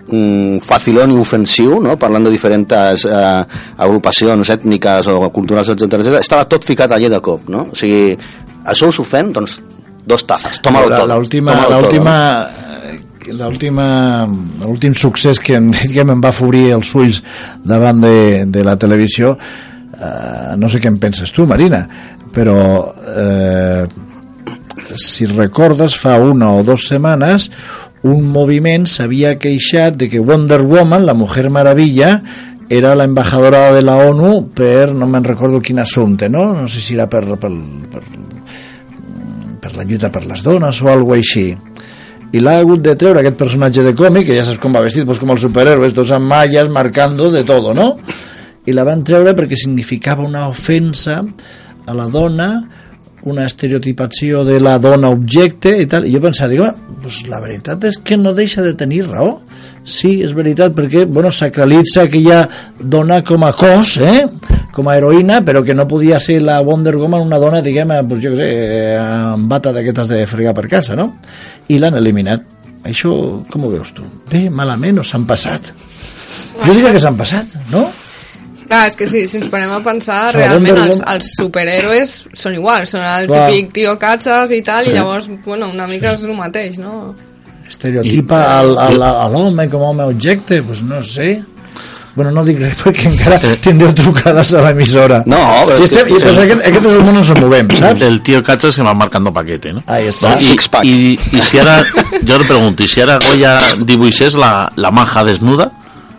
mm, facilón i ofensiu, no? parlant de diferents eh, agrupacions ètniques o culturals, etc etc, estava tot ficat allà de cop, no? O sigui, això us ofèn? Doncs dos tazas, toma-lo La- tot. l'última tómalo l'últim succés que em, diguem, em va fobrir els ulls davant de, de la televisió eh, no sé què en penses tu Marina però eh, si recordes fa una o dues setmanes un moviment s'havia queixat de que Wonder Woman, la Mujer Maravilla era la embajadora de la ONU per, no me'n recordo quin assumpte, no? No sé si era per, per, per, per la lluita per les dones o alguna així i l'ha hagut de treure aquest personatge de còmic que ja saps com va vestit, pues com els superhéroes tots amb malles, marcando de todo no? i la van treure perquè significava una ofensa a la dona una estereotipació de la dona objecte i tal, i jo pensava, dic, "Home, pues la veritat és que no deixa de tenir raó sí, és veritat, perquè bueno, sacralitza aquella dona com a cos eh? Com a heroïna, però que no podia ser la Wonder Woman una dona, diguem, eh, pues jo què sé, eh, amb bata d'aquestes de fregar per casa, no? I l'han eliminat. Això, com ho veus tu? Bé, malament o s'han passat? Jo diria que s'han passat, no? Clar, és que sí, si ens parem a pensar, O sigui, realment els, els superhéroes són iguals, són el Clar. típic tio catxes i tal, i llavors, bueno, una mica és el mateix, no? Estereotipa al- al- a l'home com a home objecte, pues no sé. Bueno, no dic res perquè encara tindreu trucades a l'emissora. No, però I, estem, i pues aquest, aquest és el món on se movem, saps? El tío Cacho se va marcando paquete, ¿no? Ahí está. Y, Six-pack. y, y si ahora, yo le pregunto, ¿y si ahora Goya dibuixés la, la maja desnuda?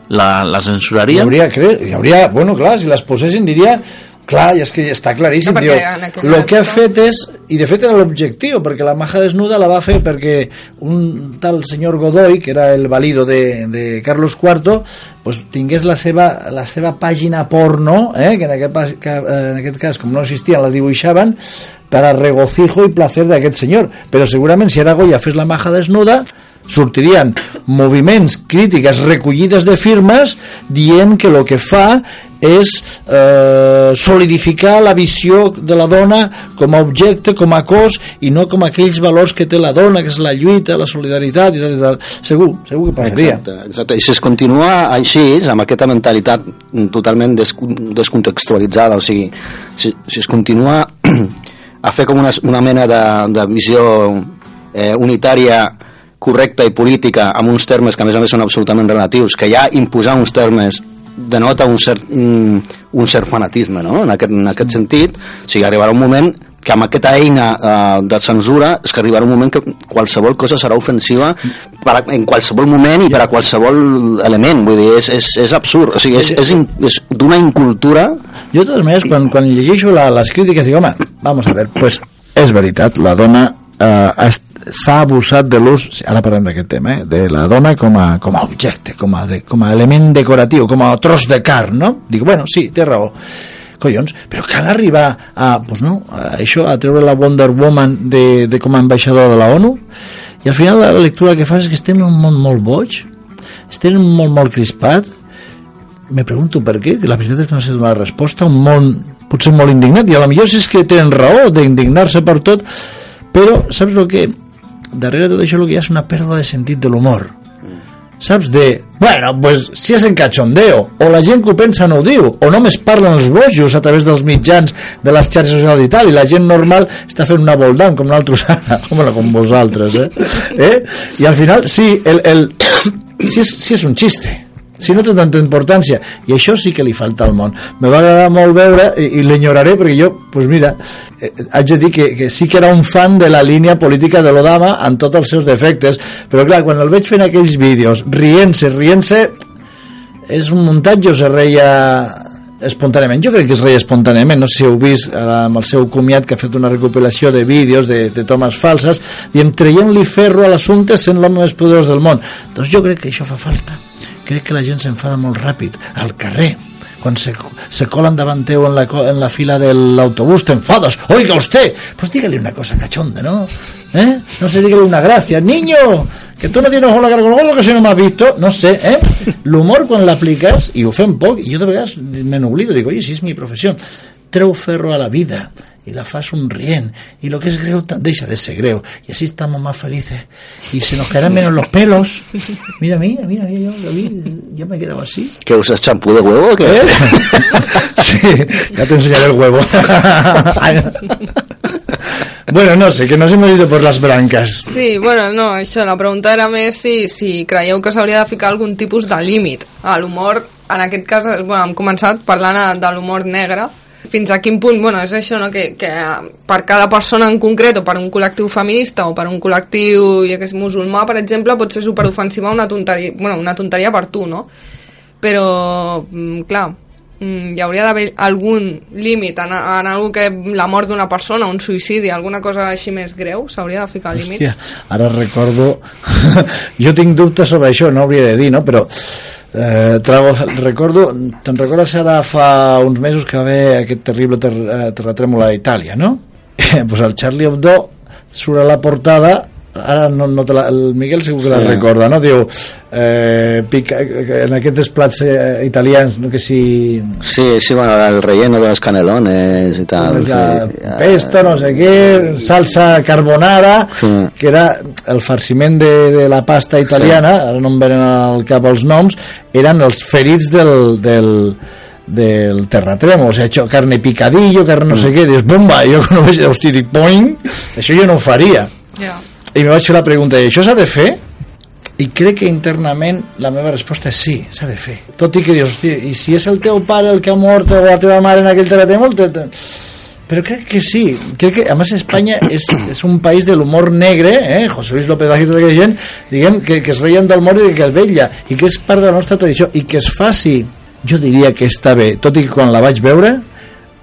¿La, la Hi censuraria? hauria, cre... hi hauria, bueno, clar, si les posessin diria clar, i és que està claríssim No, diu, el que ha fet és i de fet era l'objectiu, perquè la maja desnuda la va fer perquè un tal senyor Godoy, que era el valido de, de Carlos IV pues, tingués la seva, la seva pàgina porno eh, que en aquest, que, eh, en aquest cas com no existien les dibuixaven per a regocijo i placer d'aquest senyor. Però segurament si ara Goya fes la maja desnuda sortirien moviments, crítiques recollides de firmes dient que el que fa és eh, solidificar la visió de la dona com a objecte, com a cos i no com aquells valors que té la dona que és la lluita, la solidaritat i tal, i tal. segur, segur que passaria Exacte, exacte. I si es continua així, amb aquesta mentalitat totalment des descontextualitzada, o sigui, si, si es continua a fer com una, una mena de, de visió eh, unitària correcta i política amb uns termes que a més a més són absolutament relatius, que ja imposar uns termes denota un cert, un, un cert fanatisme no? en, aquest, en aquest sentit o sigui, arribarà un moment que amb aquesta eina eh, de censura és que arribarà un moment que qualsevol cosa serà ofensiva per a, en qualsevol moment i per a qualsevol element, vull dir, és, és, és absurd, o sigui, és, és, és d'una incultura Jo, de totes maneres, quan, quan llegeixo la, les crítiques, dic, home, vamos a ver, pues, és veritat, la dona eh, s'ha abusat de l'ús, ara parlem d'aquest tema, eh, de la dona com a, com a objecte, com a, de, com a element decoratiu, com a tros de carn, no? Dic, bueno, sí, té raó. Collons, però cal arribar a, pues no, a això, a treure la Wonder Woman de, de com a ambaixadora de la ONU, i al final la lectura que fas és que estem en un món molt boig, estem món molt crispat, me pregunto per què, que la veritat és que no sé donar resposta, un món potser molt indignat, i a lo millor si és que tenen raó d'indignar-se per tot, però saps el que? Darrere tot això el que hi ha és una pèrdua de sentit de l'humor. Saps? De, bueno, pues si és en cachondeo, o la gent que ho pensa no ho diu, o només parlen els bojos a través dels mitjans de les xarxes socials i tal, i la gent normal està fent una voldant com nosaltres com, com vosaltres, eh? eh? I al final, sí, el, el, si, és, si és un xiste, si no té tanta importància. I això sí que li falta al món. Me va agradar molt veure i, i l'enyoraré perquè jo, pues mira eh, haig de dir que, que sí que era un fan de la línia política de l'Odama en tots els seus defectes però clar, quan el veig fent aquells vídeos rient-se, rient-se és un muntatge o se reia espontàniament, jo crec que es reia espontàniament no sé si heu vist amb el seu comiat que ha fet una recopilació de vídeos de, de tomes falses diem traient-li ferro a l'assumpte sent l'home més poderós del món. Doncs jo crec que això fa falta crec que la gent s'enfada molt ràpid al carrer quan se, se colan davant teu en la, en la fila de l'autobús, te enfadas, oiga usted, pues dígale una cosa cachonda, ¿no? ¿Eh? No sé, dígale una gracia, niño, que tú no tienes ojo en la cara con gordo que si no me has visto, no sé, ¿eh? L'humor quan l'apliques, i ho fem poc, i jo de vegades me n'oblido, dic, oye, si és mi professió, treu ferro a la vida, y la fa sonrient, y lo que es greu deja de ser greu, y así estamos más felices, y se nos caerán menos los pelos. Mira, mira, mira, mira yo, David, ya me he quedado así. que usas champú de huevo o què? ¿Eh? Sí, ya te enseñaré el huevo. bueno, no sé, que nos hemos ido por las blancas. Sí, bueno, no, això, la pregunta era més si, si creieu que s'hauria de ficar algun tipus de límit a l'humor, en aquest cas, bueno, hem començat parlant eh, de l'humor negre, fins a quin punt, bueno, és això, no?, que, que per cada persona en concret, o per un col·lectiu feminista, o per un col·lectiu, ja que és musulmà, per exemple, pot ser superofensiva una tonteria, bueno, una tonteria per tu, no? Però, mm, clar, mm, hi hauria d'haver algun límit en, en algú que la mort d'una persona, un suïcidi, alguna cosa així més greu, s'hauria de ficar límits. Hòstia, ara recordo... jo tinc dubtes sobre això, no hauria de dir, no? Però eh, recordo, te'n recordes ara fa uns mesos que va haver aquest terrible ter, eh, terratrèmol a Itàlia, no? pues el Charlie Hebdo surt a la portada ara no, no te la, el Miguel segur que la Sí. recorda no? diu eh, pica, en aquests plats eh, italians no? que si Sí, sí, bueno, el relleno de los canelones y tal. La sí. pesto, no sé què, salsa carbonara, Sí. que era el farciment de, de la pasta italiana, ara no em venen al cap els noms, eren els ferits del, del, del terratrèmol, o sigui, això, carne picadillo, carne no sé què, dius, bomba, jo no veig, hosti, dic, poing, això jo no ho faria. Ja. I me vaig fer la pregunta, i això s'ha de fer? I crec que internament la meva resposta és sí, s'ha de fer. Tot i que dius, hosti, i si és el teu pare el que ha mort o la teva mare en aquell terratrèmol... Te, te... Però crec que sí, crec que, a més, Espanya és, és un país de l'humor negre, eh? José Luis López Aguirre, aquella gent, diguem, que, que es reien del mort i que el vetlla, i que és part de la nostra tradició, i que es faci, jo diria que està bé, tot i que quan la vaig veure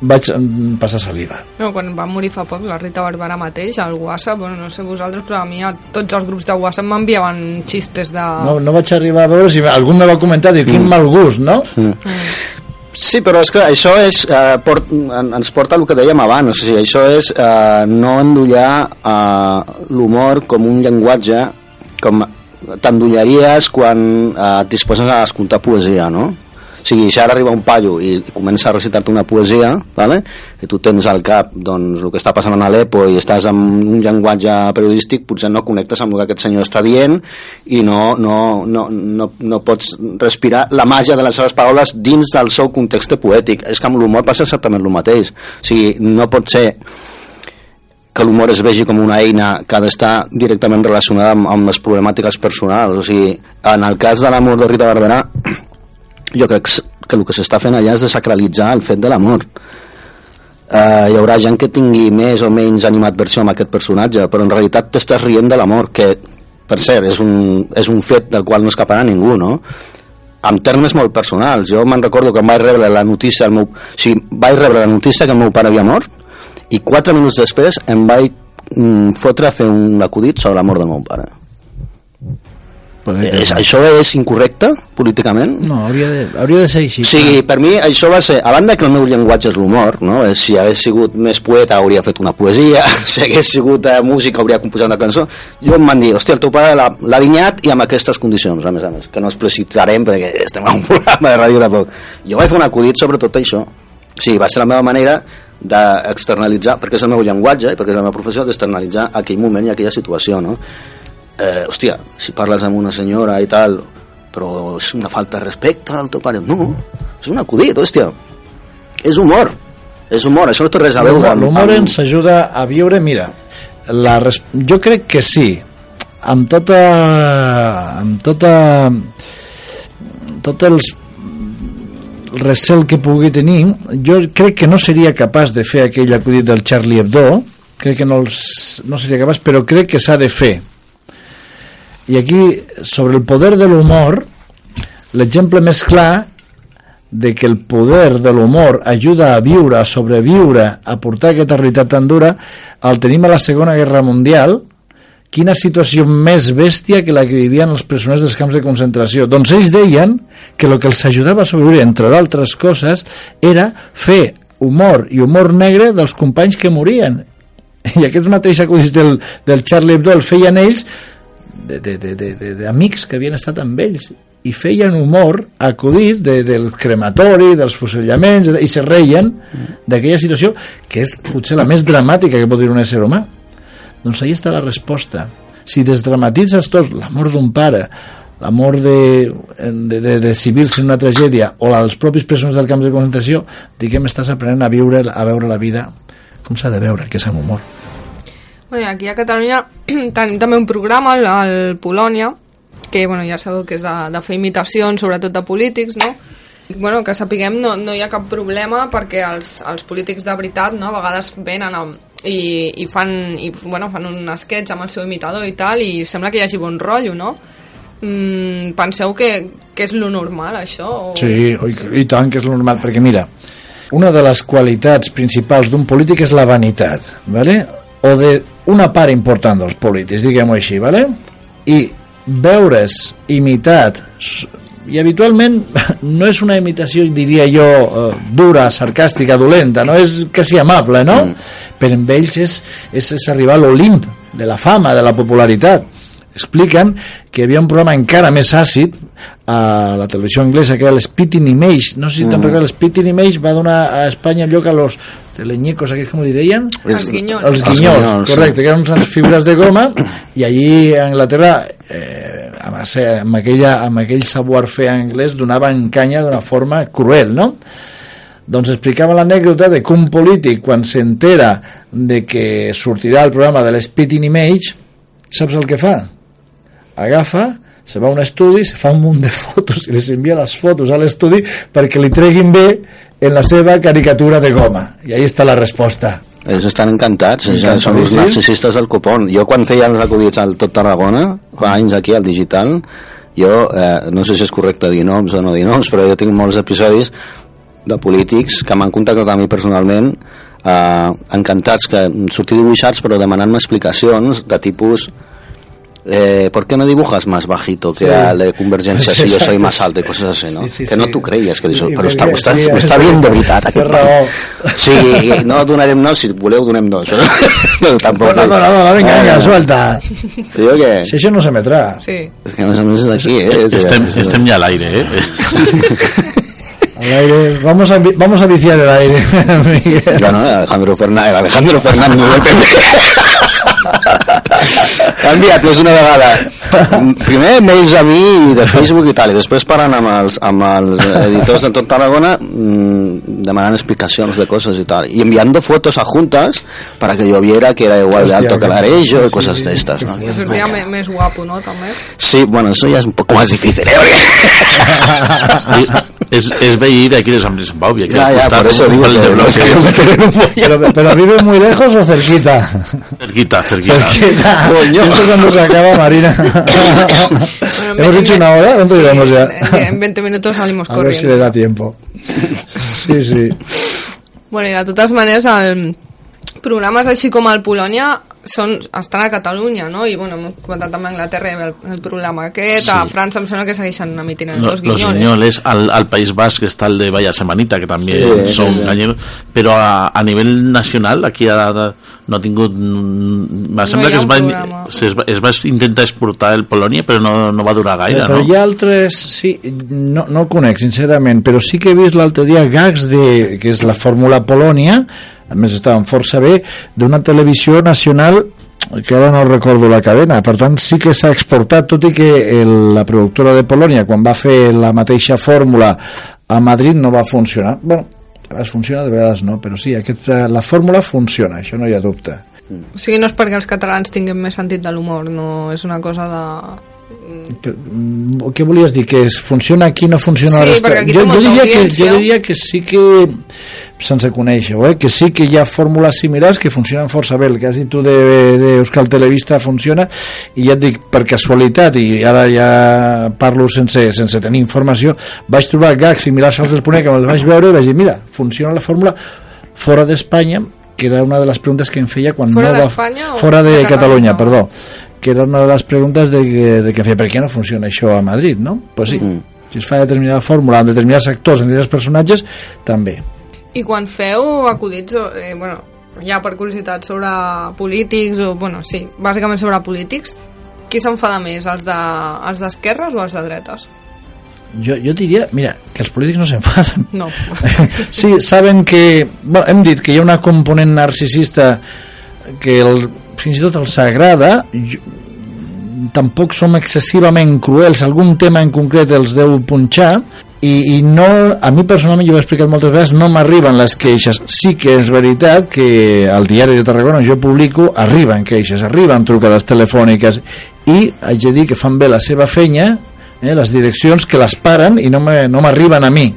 vaig mm, passar saliva. No, quan va morir fa poc la Rita Barberà mateix, al WhatsApp, bueno, no sé vosaltres, però a mi a tots els grups de WhatsApp m'enviaven xistes de... No, no vaig arribar a veure si algú me va comentar, diu, quin mal gust, no? Sí, però és que això és, eh, port, en- ens porta al que dèiem abans, o sigui, això és eh, no endollar eh, l'humor com un llenguatge com t'endollaries quan eh, et disposes a escoltar poesia, no? O sigui, si ara arriba un paio i comença a recitar-te una poesia, ¿vale? i tu tens al cap doncs, el que està passant a l'Alepo i estàs amb un llenguatge periodístic, potser no connectes amb el que aquest senyor està dient i no, no, no, no, no pots respirar la màgia de les seves paraules dins del seu context poètic. És que amb l'humor passa exactament el mateix. O sigui, no pot ser que l'humor es vegi com una eina que ha d'estar directament relacionada amb, amb les problemàtiques personals. O sigui, en el cas de l'amor de Rita Barberà, jo crec que el que s'està fent allà és desacralitzar el fet de l'amor. Uh, hi haurà gent que tingui més o menys animadversió amb aquest personatge, però en realitat t'estàs rient de l'amor, que per cert, és un, és un fet del qual no escaparà ningú, no? en termes molt personals. Jo me'n recordo que vaig rebre la notícia, meu, o sigui, vaig rebre la notícia que el meu pare havia mort i quatre minuts després em vaig mm, fotre a fer un acudit sobre la mort del meu pare. És, això és incorrecte políticament? No, hauria de, hauria de ser així. O sigui, per mi això va ser, a banda que el meu llenguatge és l'humor, no? Eh, si hagués sigut més poeta hauria fet una poesia, si hagués sigut eh, músic hauria composat una cançó. Jo em van dir, hòstia, el teu pare l'ha l'ha dinyat i amb aquestes condicions, a més a més, que no explicitarem perquè estem en un programa de ràdio de poc. Jo vaig fer un acudit sobre tot això. O sigui, va ser la meva manera d'externalitzar, perquè és el meu llenguatge i perquè és la meva professió, d'externalitzar aquell moment i aquella situació, no? Eh, hòstia, si parles amb una senyora i tal, però és una falta de respecte al teu pare. No, és un acudit, hòstia. És humor. És humor, això no té res a veure amb... L'humor amb- ens ajuda a viure, mira, la res... jo crec que sí, amb tota... amb tota... tot els recel que pugui tenir, jo crec que no seria capaç de fer aquell acudit del Charlie Hebdo, crec que no, els, no seria capaç, però crec que s'ha de fer. I aquí, sobre el poder de l'humor, l'exemple més clar de que el poder de l'humor ajuda a viure, a sobreviure, a portar aquesta realitat tan dura, el tenim a la Segona Guerra Mundial, quina situació més bèstia que la que vivien els presoners dels camps de concentració. Doncs ells deien que el que els ajudava a sobreviure, entre d'altres coses, era fer humor i humor negre dels companys que morien. I aquests mateixos acudits del, del Charlie Hebdo el feien ells d'amics que havien estat amb ells i feien humor acudits de, del crematori, dels fusellaments i se reien d'aquella situació que és potser la més dramàtica que pot dir un ésser humà. Doncs ahí està la resposta. Si desdramatitzes tot l'amor d'un pare l'amor de, de, de, de civils en una tragèdia o els propis presons del camp de concentració diguem estàs aprenent a viure a veure la vida com s'ha de veure, que és amb humor I aquí a Catalunya tenim també un programa, el Polònia, que bueno, ja sabeu que és de, de fer imitacions, sobretot de polítics, no? Bueno, que sapiguem, no, no hi ha cap problema perquè els, els polítics de veritat no, a vegades venen amb, i, i, fan, i bueno, fan un sketch amb el seu imitador i tal, i sembla que hi hagi bon rotllo, no? Mm, penseu que, que és lo normal, això? O... Sí, oi, i tant que és lo normal, perquè mira, una de les qualitats principals d'un polític és la vanitat, ¿vale? O de una part important dels polítics, diguem-ho així, ¿vale? i veure's imitat i habitualment no és una imitació, diria jo, eh, dura, sarcàstica, dolenta, no és quasi amable, no? Però amb ells és, és, és arribar a l'Olimp de la fama, de la popularitat. Expliquen que hi havia un programa encara més àcid a la televisió anglesa que era l'Spitting Image no sé si te'n recordes, l'Spitting Image va donar a Espanya lloc a los teleñecos aquells com li deien? Els guinyols. els Els guinyols, guinyols, sí. correcte, que eren unes figures de goma i allí a Anglaterra eh, amb, amb, aquella, amb aquell savoir-fer anglès donaven canya d'una forma cruel, no? Doncs explicava l'anècdota de que un polític quan s'entera de que sortirà el programa de l'Spitting Image saps el que fa? Agafa se va a un estudi, se fa un munt de fotos i les envia les fotos a l'estudi perquè li treguin bé en la seva caricatura de goma. I ahí està la resposta. Ells estan encantats, ells són els narcisistes del copón. Jo quan feia els acudits al Tot Tarragona, fa anys aquí al digital, jo, eh, no sé si és correcte dir noms o no dir noms, però jo tinc molts episodis de polítics que m'han contactat a mi personalment eh, encantats que sortir dibuixats però demanant-me explicacions de tipus eh, ¿por qué no dibujas más bajito que Sí. al de Convergencia si yo soy más alto y cosas así, ¿no? Sí, sí, que no t'ho creies, que dius, Sí, però està, perquè- està, sí, està bien de veritat Té aquest raó. pare. Sí, no donarem noms, si voleu donem dos. No, no tampoc. no, no, no, no, venga, venga, Ah, suelta Digo que, si això no s'emetrà Sí. és que més a més és aquí, eh? Estem, estem ja a l'aire, eh? al aire, vamos a, vamos a viciar el aire Miguel. Bueno, Alejandro Fernández, Alejandro Fernández del PP. Ha enviat més una vegada primer mails a mi i de Facebook i tal i després parlant amb els, amb els editors de tot Tarragona mmm, demanant explicacions de coses i tal y enviando fotos adjuntas para que yo viera que era igual de Hostia, alto que que- l'Arello y sí, cosas sí, de estas ¿no? I sortia me- més guapo, no, també? Sí, bueno, eso ya es un poco más difícil, ¿eh? Es, es de aquí de San Baubi. Aquí Ya, ya, por eso digo que los que. Pero, pero vive muy lejos o cerquita. Cerquita, cerquita. Cerquita. Coño. Esto cuando se acaba, Marina. Bueno, Hemos dicho una hora, ¿cuánto sí, llevamos ya? En, en 20 minutos salimos A ver si le corriendo. da tiempo. Sí, sí. Bueno, i de totes maneres, el, programes així com el Polònia són, estan a Catalunya, no? I, bueno, hem comentat també a Anglaterra el, el programa aquest, a Sí. França em sembla que segueixen emitint Lo- Los Guiñoles. Guiñoles, al, al País Basco está el de Vaya Semanita, que también Sí, son sí, sí. gallegos, pero a, a nivel nacional aquí ha, no ha tingut... Me sembla hi que es va, es, va, es va intentar exportar el Polònia, però no, no va durar gaire, però no? hi ha altres, sí, no, no el conec sincerament, però sí que he vist l'altre dia gags de, que és la Fórmula Polònia a més estaven força bé d'una televisió nacional que ara no recordo la cadena, per tant sí que s'ha exportat, tot i que el, la productora de Polònia quan va fer la mateixa fórmula a Madrid no va funcionar. Bueno, a vegades funciona, de vegades no però sí, aquest, eh, la fórmula funciona això no hi ha dubte. O sigui, no és perquè els catalans tinguin més sentit de l'humor, no és una cosa de... Que- mm, Què volies dir? Que es funciona aquí, no funciona Sí, a la resta? aquí jo, jo, diria que, jo diria que sí que sense conèixer-ho, eh? que sí que hi ha fórmules similars que funcionen força bé el que has dit tu d'Euskal de, Televista funciona i ja et dic per casualitat i ara ja parlo sense, sense tenir informació vaig trobar gags similars als del Ponent que me'ls vaig veure i vaig dir mira, funciona la fórmula fora d'Espanya que era una de les preguntes que em feia quan Fora no va... o fora de, de Catalunya, Catalunya? perdó que era una de les preguntes de, que- de que feia per què no funciona això a Madrid, no? Pues sí, Mm. si es fa determinada fórmula en determinats actors, en determinats personatges, també. I quan feu acudits, eh, bueno, ja per curiositat sobre polítics, o, bueno, sí, bàsicament sobre polítics, qui s'enfada més, els de- els d'esquerres o els de dretes? Jo, jo diria, mira, que els polítics no s'enfaden. No. Sí, saben que... Bueno, hem dit que hi ha una component narcisista que el, fins i tot els agrada, jo, tampoc som excessivament cruels, algun tema en concret els deu punxar, i, i no, a mi personalment, jo ho he explicat moltes vegades, no m'arriben les queixes. Sí que és veritat que al diari de Tarragona on jo publico arriben queixes, arriben trucades telefòniques i haig de dir que fan bé la seva feina eh, les direccions que les paren i no me- no m'arriben a mi.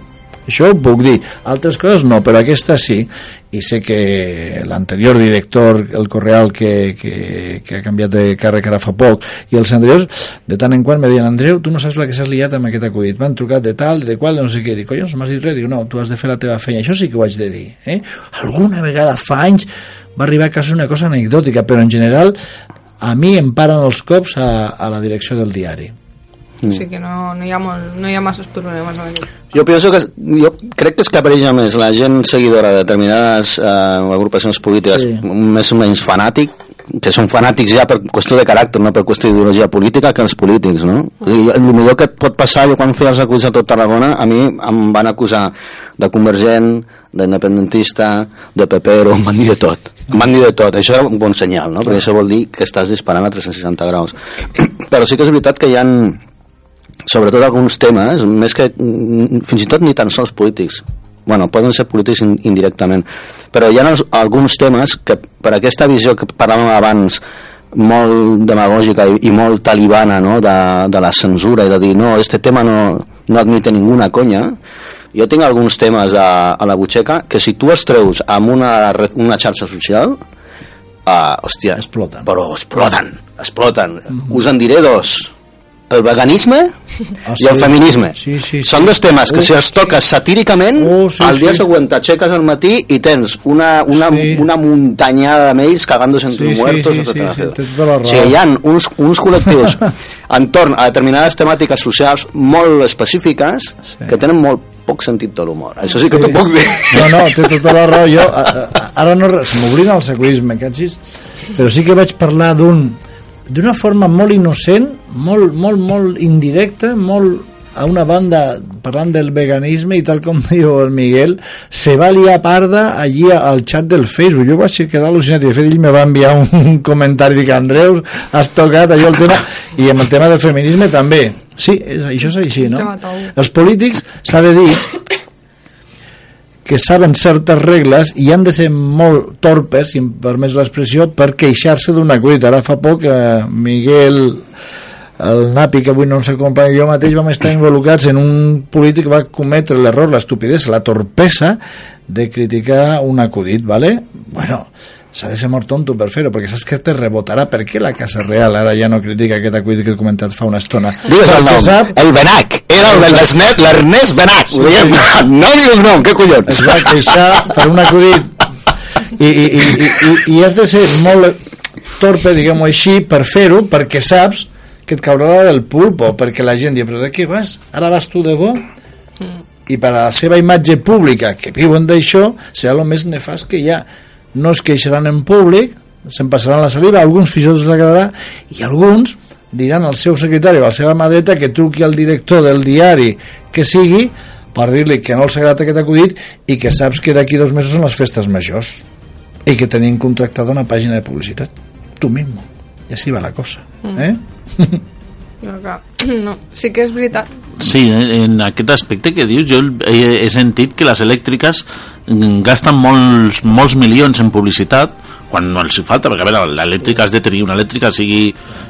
Això ho puc dir, altres coses no però aquesta sí, i sé que l'anterior director, el Correal que, que, que ha canviat de càrrec ara fa poc, i els anteriors de tant en quant me diuen, Andreu, tu no saps la que s'has liat amb aquest acudit, m'han trucat de tal, de qual, no sé què, dic, collons, m'has dit res, dic, no, tu has de fer la teva feina, això sí que ho haig de dir eh? alguna vegada fa anys va arribar a casa una cosa anecdòtica, però en general a mi em paren els cops a, a la direcció del diari O sigui que no, no, hi ha molt, no hi ha masses problemes aquest. Jo penso que jo crec que es capareja més la gent seguidora de determinades eh, agrupacions polítiques Sí. més o menys fanàtic que són fanàtics ja per qüestió de caràcter no per qüestió d'ideologia política que els polítics no? I el millor que et pot passar jo quan feia els acuts a tot Tarragona a mi em van acusar de convergent d'independentista, de pepero, em van dir de tot em van dir de tot, això era un bon senyal no? perquè això vol dir que estàs disparant a 360 graus però sí que és veritat que hi han sobretot alguns temes, més que mm, fins i tot ni tan sols polítics. Bueno, poden ser polítics in- indirectament. Però hi ha els, alguns temes que per aquesta visió que parlàvem abans molt demagògica i, i molt talibana no? de, de la censura i de dir no, este tema no, no admite ninguna conya. Jo tinc alguns temes a, a la butxeca que si tu els treus amb una, una xarxa social uh, hòstia, Exploten. però exploten, exploten. Us en diré dos el veganisme Ah, i el sí. feminisme Sí, sí, sí. són dos temes que Uh, si els toques satíricament Uh, sí, al dia sí. següent t'aixeques al matí i tens una, una, Sí. una muntanyada de mails cagándose en Sí, tus sí, muertos sí, etcétera, sí, sí, tota o sigui, hi ha uns, uns col·lectius entorn a determinades temàtiques socials molt específiques Sí. que tenen molt poc sentit de l'humor això sí que t'ho puc dir No, no, té tota la raó. Jo, a, a, ara no, se m'oblida el secuisme, catxis, però sí que vaig parlar d'un d'una forma molt innocent, molt, molt, molt indirecta, molt a una banda parlant del veganisme i tal com diu el Miguel se va liar parda allí al chat del Facebook. Jo vaig quedar al·lucinat i de fet ell me va enviar un comentari dic Andreus has tocat allò el tema i amb el tema del feminisme també. Sí, és, això és així no? Els polítics s'ha de dir que saben certes regles i han de ser molt torpes, si em permets l'expressió, per queixar-se d'un acudit. Ara fa poc eh, Miguel el Napi, que avui no ens acompanya, jo mateix vam estar involucrats en un polític que va cometre l'error, l'estupidesa, la torpesa de criticar un acudit, ¿vale? Bueno, s'ha de ser molt tonto per fer-ho, perquè saps que te rebotarà. Per què la Casa Real ara ja no critica aquest acudit que he comentat fa una estona? Digues el nom, sap- el Benac. Era el l'Ernest l'Ernest Benac. No diu el nom, què collons? es va queixar per un acudit i, i, i, i, i has de ser molt torpe, diguem-ho així, per fer-ho, perquè saps que et caurà del pulpo, perquè la gent diu, però de què vas? Ara vas tu de bo? I per a la seva imatge pública, que viuen d'això, serà el més nefast que hi ha. No es queixaran en públic, se'n passaran la saliva, alguns fins i tot se la quedarà, i alguns diran al seu secretari o a la seva mà dreta que truqui al director del diari que sigui per dir-li que no els agrada aquest acudit i que saps que d'aquí dos mesos són les festes majors i que tenim contractada una pàgina de publicitat tu mismo i així va la cosa eh? No, clar. no, sí que és veritat. Sí, en aquest aspecte que dius, jo he, sentit que les elèctriques mm, gasten molts, molts milions en publicitat quan no els hi falta, perquè a veure, l'elèctrica has de tenir una elèctrica sigui,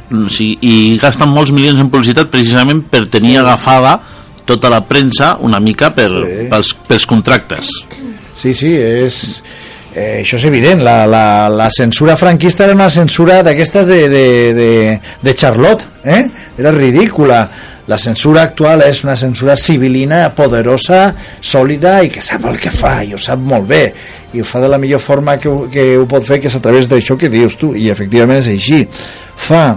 mm, sigui, i gasten molts milions en publicitat precisament per tenir agafada tota la premsa una mica per, Sí. pels, pels contractes. Sí, sí, és... Eh, això és evident, la, la, la censura franquista era una censura d'aquestes de, de, de, de Charlotte, eh? era ridícula. La censura actual és una censura civilina, poderosa, sòlida i que sap el que fa, i ho sap molt bé, i ho fa de la millor forma que, ho- que ho pot fer, que és a través d'això que dius tu, i efectivament és així. Fa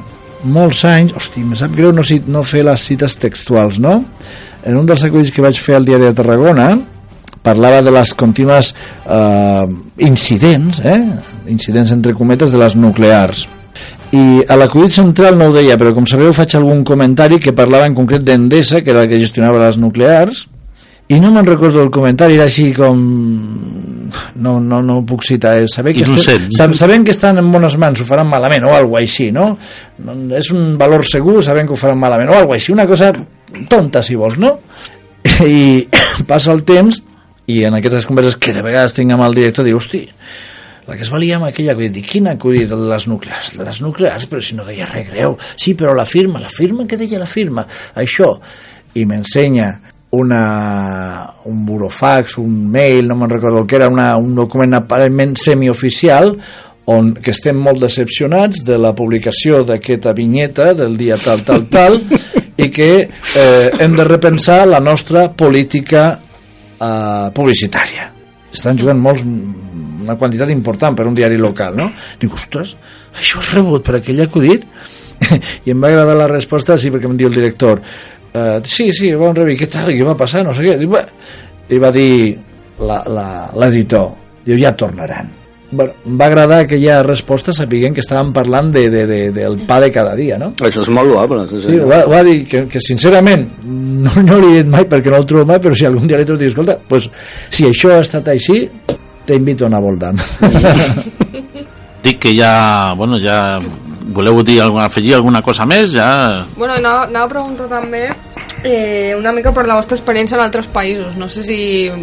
molts anys, hosti, me sap greu no, no fer les cites textuals, no? En un dels acudits que vaig fer al diari de Tarragona, parlava de les contínues eh, incidents, eh? incidents entre cometes de les nuclears. I a l'acudit central no ho deia, però com sabeu faig algun comentari que parlava en concret d'Endesa, que era el que gestionava les nuclears, i no me'n recordo el comentari, era així com... No, no, no ho puc citar. eh? Saber que estem, sab- sabem que estan en bones mans, ho faran malament, o alguna així, no? no? És un valor segur, sabem que ho faran malament, o alguna així, una cosa tonta, si vols, no? I passa el temps i en aquestes converses que de vegades tinc amb el director diu, hosti, la que es valia amb aquella acudit, dic, quin acudit de les nuclears? De les nuclears, però si no deia res greu. Sí, però la firma, la firma, què deia la firma? Això. I m'ensenya una, un burofax, un mail, no me'n recordo el que era, una, un document aparentment semioficial on que estem molt decepcionats de la publicació d'aquesta vinyeta del dia tal, tal, tal i que eh, hem de repensar la nostra política eh, publicitària estan jugant molts una quantitat important per un diari local no? dic, ostres, això és rebut per aquell acudit i em va agradar la resposta sí, perquè em diu el director eh, sí, sí, bon rebi, què tal, què va passar no sé què, dic, "Bé", i va dir l'editor diu, ja tornaran bueno, em va agradar aquella resposta sapiguent que estàvem parlant de, de, de, del pa de cada dia no? Això és molt loable. Sí, sí. Ho, va, ho va dir que, que sincerament no, no l'he dit mai perquè no el trobo mai però si algun dia li trobo dic, escolta pues, si això ha estat així t'invito a anar voltant Dic que ja, bueno, ja voleu dir alguna, afegir alguna cosa més, ja... Bueno, anava, anava a preguntar també eh, una mica per la vostra experiència en altres països. No sé si...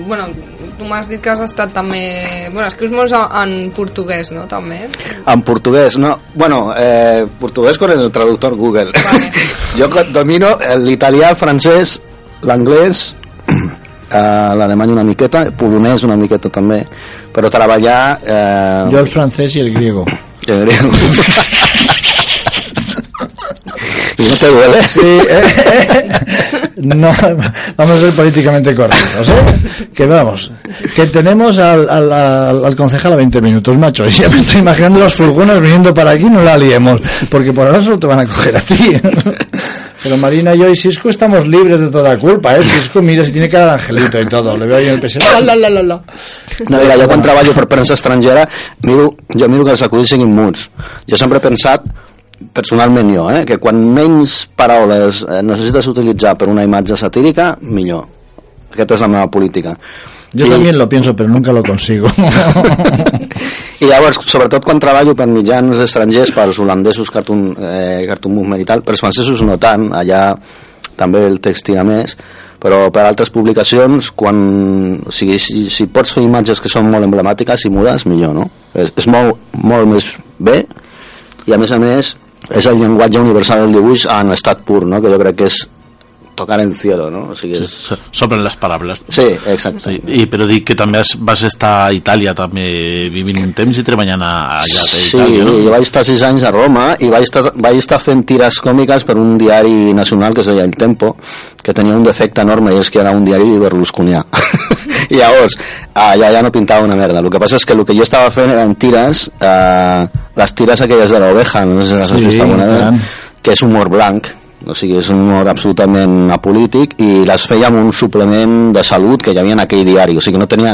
Bueno, tu m'has dit que has estat també... Bueno, escrius molts a- en portuguès, no? També. En portuguès, no. Bueno, eh, portuguès con el traductor Google. Vale. jo domino l'italià, el francès, l'anglès, eh, l'alemany una miqueta, el polonès una miqueta també, però treballar... Eh, yo el francés y el griego el griego. ¿Y no te duele? Sí, eh, no, vamos a ser políticamente correctos, ¿eh? Que vamos, que tenemos al, al, al, al concejal a 20 minutos, macho, y ya me estoy imaginando los furgones viniendo para aquí, no la liemos, porque por ahora solo te van a coger a ti. Pero Marina, yo y Cisco estamos libres de toda culpa, ¿eh? Cisco, mira si tiene cara de angelito y todo, le veo ahí en el PC, la, la, la, la, la. No, mira, jo quan treballo per premsa estrangera, miro, jo miro que els acudits siguin muts. Jo sempre he pensat, personalment jo, eh, que quan menys paraules eh, necessites utilitzar per una imatge satírica, millor. Aquesta és la meva política. Yo I- también lo pienso, pero nunca lo consigo. I llavors, sobretot quan treballo per mitjans estrangers, pels holandesos, Cartoon, eh, Cartoon Movement i tal, pels francesos no tant, allà també el text tira més, però per altres publicacions, quan, o sigui, si, si pots fer imatges que són molt emblemàtiques i mudes, millor, no? És, és molt, molt més bé, i a més a més, és el llenguatge universal del dibuix en estat pur, no? que jo crec que és tocar en cielo, no? És... So- Sobre les paraules. Sí, exacte. Sí, i però dic que també has, vas estar a Itàlia també vivint un temps i treballant allà a Sí, Itàlia, no? jo vaig estar sis anys a Roma i vaig estar, vaig estar fent tires còmiques per un diari nacional que es deia El Tempo, que tenia un defecte enorme i és que era un diari berlusconià. I llavors, allà ja no pintava una merda. El que passa és que el que jo estava fent eren tires, eh, les tires aquelles de l'oveja, no sé si les has Sí, vist alguna i tant. vegada, que és humor blanc, o sigui, és un humor absolutament apolític i les feia amb un suplement de salut que hi havia en aquell diari, o sigui, no tenia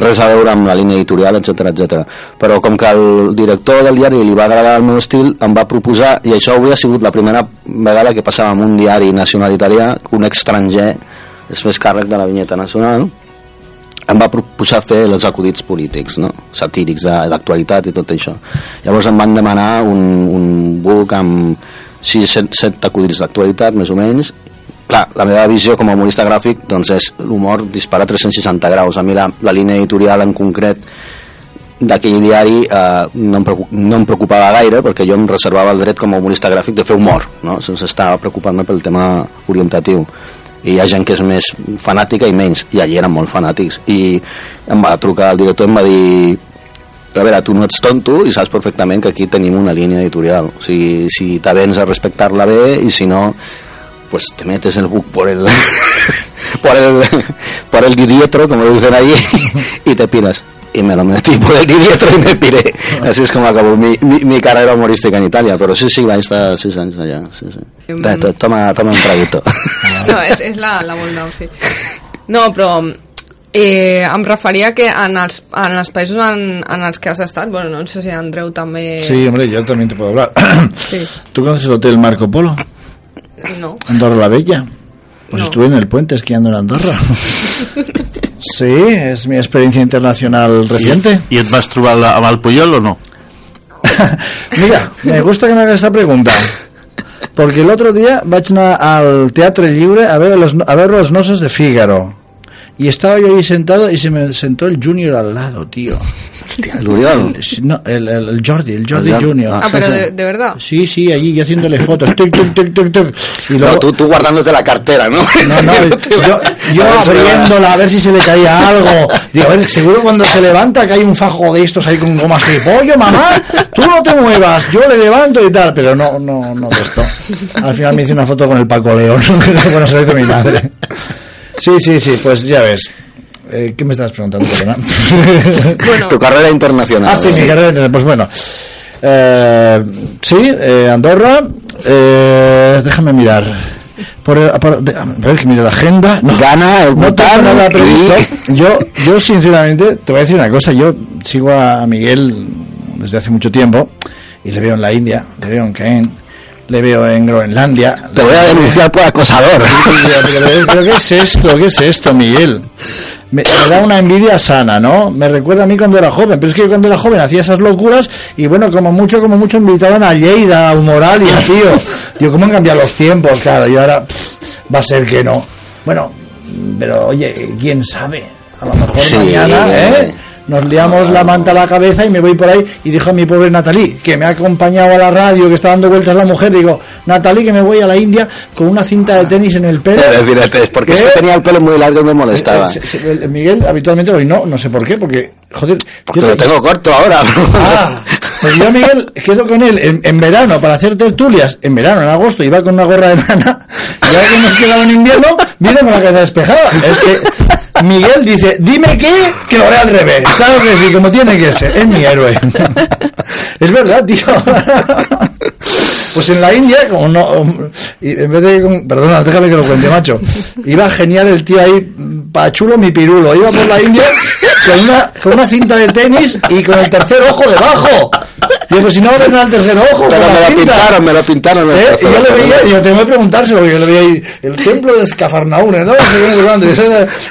res a veure amb la línia editorial, etc etc. Però com que el director del diari li va agradar el meu estil, em va proposar, i això hauria sigut la primera vegada que passava en un diari nacional italià, un estranger es fes càrrec de la vinyeta nacional, em va proposar fer els acudits polítics, no? satírics d'actualitat i tot això. Llavors em van demanar un, un book amb 6, 7, 7 acudits d'actualitat, més o menys. Clar, la meva visió com a humorista gràfic doncs és l'humor dispara 360 graus. A mi la, la línia editorial en concret d'aquell diari eh, no, em no em preocupava gaire perquè jo em reservava el dret com a humorista gràfic de fer humor, no? sense estar preocupant-me pel tema orientatiu i hi ha gent que és més fanàtica i menys i allí eren molt fanàtics i em va trucar el director i em va dir a veure, tu no ets tonto i saps perfectament que aquí tenim una línia editorial. O sigui, si t'avens a respectar-la bé i si no pues te metes el book por el por el por el didietro como dicen ahí y te piras y me lo metí por el didietro y me piré. Así es como acabó mi, mi, mi carrera humorística en Italia pero sí, sí, vaig estar sis anys allà sí, sí. Ta- toma, toma un traguito. No, és la, la Moldau, sí. No, però eh, em referia que en els, en els països en, en els que has estat, bueno, no sé si Andreu també... Sí, hombre, yo también te puedo hablar. Sí. ¿Tú conoces el Hotel Marco Polo? No. Andorra la Bella. Pues No. estuve en el puente esquiando en Andorra. sí, es mi experiencia internacional reciente. I et vas trobar la- amb el Puyol o no? Mira, me gusta que me hagas esta pregunta. Porque el otro día vaig anar al Teatro Libre a ver los, a ver los nosos de Fígaro. Y estaba yo ahí sentado y se me sentó el Junior al lado, tío. No, el, el, el Jordi, el Jordi El Jordi. Junior. Ah, pero de, de verdad. Sí, sí, allí yo haciéndole fotos. Tuc, tuc, tuc. Y no, luego, tú, tú guardándote la cartera ¿no? No, no, yo, yo abriéndola a ver si se le caía algo. Digo, a ver, seguro cuando se levanta que hay un fajo de estos ahí con gomas de pollo, mamá, tú no te muevas, yo le levanto y tal, pero no, no, no esto. Al final me hice una foto con el Paco León, que bueno, se lo hizo mi madre. Sí, sí, sí, pues ya ves. Eh, ¿Qué me estabas preguntando? Bueno, tu carrera internacional Ah, sí, mi carrera, pues bueno. Eh, sí, eh, Andorra, eh, déjame mirar. Por, por- de- a ver que mire la agenda. No, Gana el no tengo nada previsto. Yo, yo sinceramente, te voy a decir una cosa. Yo sigo a Miguel desde hace mucho tiempo y le veo en la India, le veo en Caen, le veo en Groenlandia. te voy a denunciar por acosador Pero, ¿qué es esto? ¿Qué es esto, Miguel? Me, me da una envidia sana, ¿no? Me recuerda a mí cuando era joven, pero es que cuando era joven hacía esas locuras y bueno, como mucho, como mucho invitaban a Lleida, a Moralia, tío. Yo, ¿cómo han cambiado los tiempos? Claro, y ahora pff, va a ser que no. Bueno, pero oye, ¿quién sabe? A lo mejor Sí, mañana, ¿eh? Eh. Nos liamos la manta a la cabeza y me voy por ahí y dijo a mi pobre Natalí, que me ha acompañado a la radio, que está dando vueltas la mujer, digo, Natalí, que me voy a la India con una cinta de tenis en el pelo. es es porque es ¿Qué? que tenía el pelo muy largo y me molestaba Eh, eh, el- el Miguel habitualmente hoy no, no sé por qué, porque, joder, porque yo- lo tengo corto ahora Ah, pues yo Miguel quedo con él en, en verano para hacer tertulias, en verano, en agosto, iba con una gorra de lana, y ahora que hemos quedado en invierno, viene con la cabeza despejada. Es que Miguel dice, dime qué, que lo haré al revés. Claro que sí, como tiene que ser, es mi héroe. Es verdad, tío. Pues en la India, como no, en vez de, perdona, déjame que lo cuente, macho, iba genial el tío ahí, pa' chulo mi pirulo, iba por la India con una cinta de tenis y con el tercer ojo debajo. Digo, si no ven al tercer ojo, pero me la pintaron me lo pintaron ¿Eh? Y yo le veía, yo tengo que preguntárselo, porque yo le veía ahí, el templo de Escafarnaún, ¿no?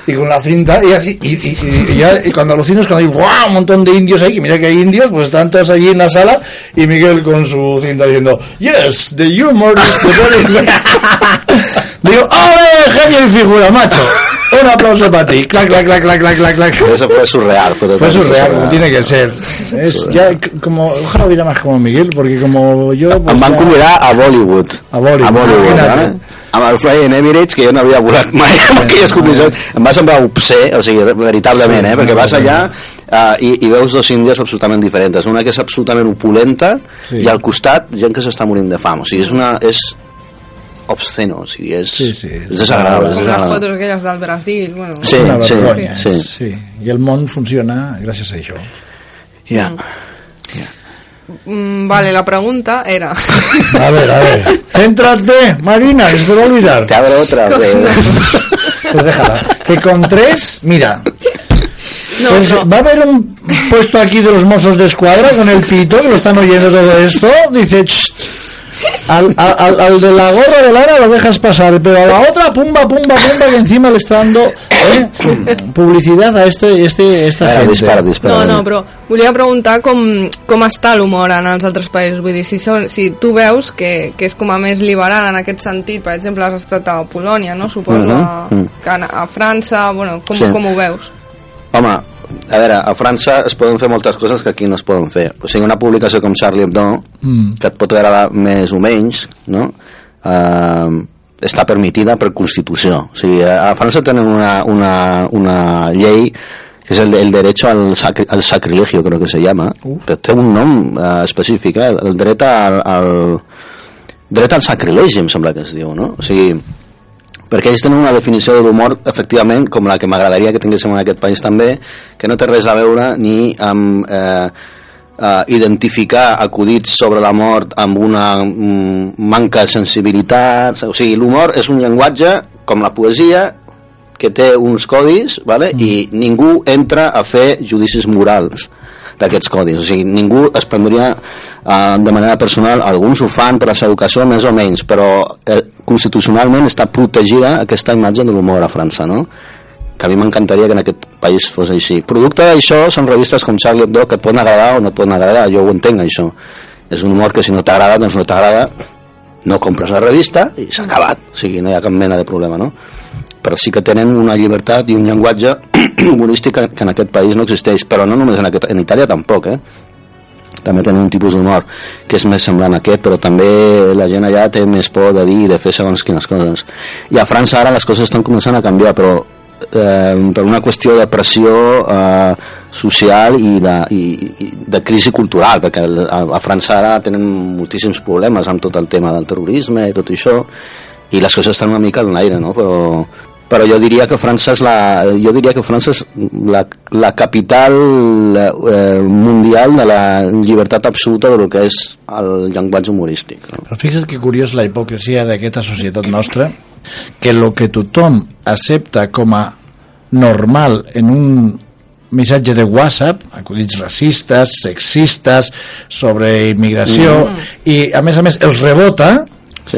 Y, con la cinta, y así, y, y, y- y ya, y cuando alucinas, cuando hay ¡guau! un montón de indios ahí, que mira que hay indios, pues están todos allí en la sala, y Miguel con su cinta diciendo, yes, the humor is the very... Digo, ¡ole, genio y figura, macho! Un aplauso para ti. Clac, clac, clac, clac, clac, clac, clac. Eso fue surreal. Fue, Fue surreal, como tiene que ser. Es ya como, ojalá hubiera más como Miguel, porque como yo... pues Em van ya- convidar a Bollywood. A Bollywood. A Bollywood, Imagina't. eh? Amb el Flying Emirates, que jo no havia volat mai amb aquelles condicions. Em va semblar obscè, o sigui, veritablement, Sí, eh? Perquè vas allà uh, i, i veus dos índies absolutament diferents. Una que és absolutament opulenta Sí. i al costat gent que s'està morint de fam. O sigui, és una... És obsceno, o sigui, és, Sí, sí. és desagradable. És les fotos aquelles del Brasil, bueno... Sí, una sí, sí. sí. I el món funciona gràcies a això. Ja. Mm, vale, la pregunta era... A ver, a ver. Céntrate, Marina, que se te va a olvidar. Te abre otra. que- Pues déjala. Que con tres, mira. No, pues, no. Va a haber un puesto aquí de los mozos de escuadra con el pito, que lo están oyendo todo esto. Dice, "Ch, al, al- al- de la gorra de Lara lo dejas pasar, pero a la otra, pumba, pumba, pumba, que encima le está dando ¿eh? publicidad a este, este, esta Ara, gente. dispara, dispara. No, no, però volia preguntar com, com està l'humor en els altres països. Vull dir, si, són, si tu veus que, que és com a més liberal en aquest sentit, per exemple, has estat a Polònia, no? Suposo, Mhm, mhm. que a, a França, bueno, com, Sí. com ho veus? Home, a veure, a França es poden fer moltes coses que aquí no es poden fer. O sigui, una publicació com Charlie Hebdo, Mm. que et pot agradar més o menys, no? Uh, està permitida per Constitució. O sigui, a França tenen una, una, una llei que és el, el derecho al, sacri, al sacrilegio, creo que se llama. Té té un nom uh, específic, eh? el dret al, al, dret al sacrilegi, em sembla que es diu, no? O sigui, perquè ells tenen una definició de l'humor efectivament com la que m'agradaria que tinguéssim en aquest país també que no té res a veure ni amb eh, eh, identificar acudits sobre la mort amb una mm, manca de sensibilitat o sigui, l'humor és un llenguatge com la poesia que té uns codis vale? mm. i ningú entra a fer judicis morals d'aquests codis, o sigui, ningú es prendria eh, de manera personal, alguns ho fan per la seva educació més o menys, però eh, constitucionalment està protegida aquesta imatge de l'humor a França, no? que a mi m'encantaria que en aquest país fos així. Producte d'això són revistes com Charlie Hebdo que et poden agradar o no et poden agradar, jo ho entenc això. És un humor que si no t'agrada, doncs no t'agrada, no compres la revista i s'ha acabat, o sigui, no hi ha cap mena de problema, no? Però sí que tenen una llibertat i un llenguatge humorístic que en aquest país no existeix, però no només en, aquest, en Itàlia tampoc, eh? També tenen un tipus d'humor que és més semblant a aquest, però també la gent allà té més por de dir i de fer segons quines coses. I a França ara les coses estan començant a canviar, però eh, per una qüestió de pressió eh, social i de, i, i de crisi cultural, perquè a, a França ara tenen moltíssims problemes amb tot el tema del terrorisme i tot això, i les coses estan una mica en l'aire, no? però, però jo diria que França és la, jo diria que França és la, la capital eh, mundial de la llibertat absoluta del que és el llenguatge humorístic. No? Però fixa't que curiós la hipocresia d'aquesta societat nostra, que el que tothom accepta com a normal en un missatge de WhatsApp, acudits racistes, sexistes, sobre immigració, i a més a més els rebota, Sí?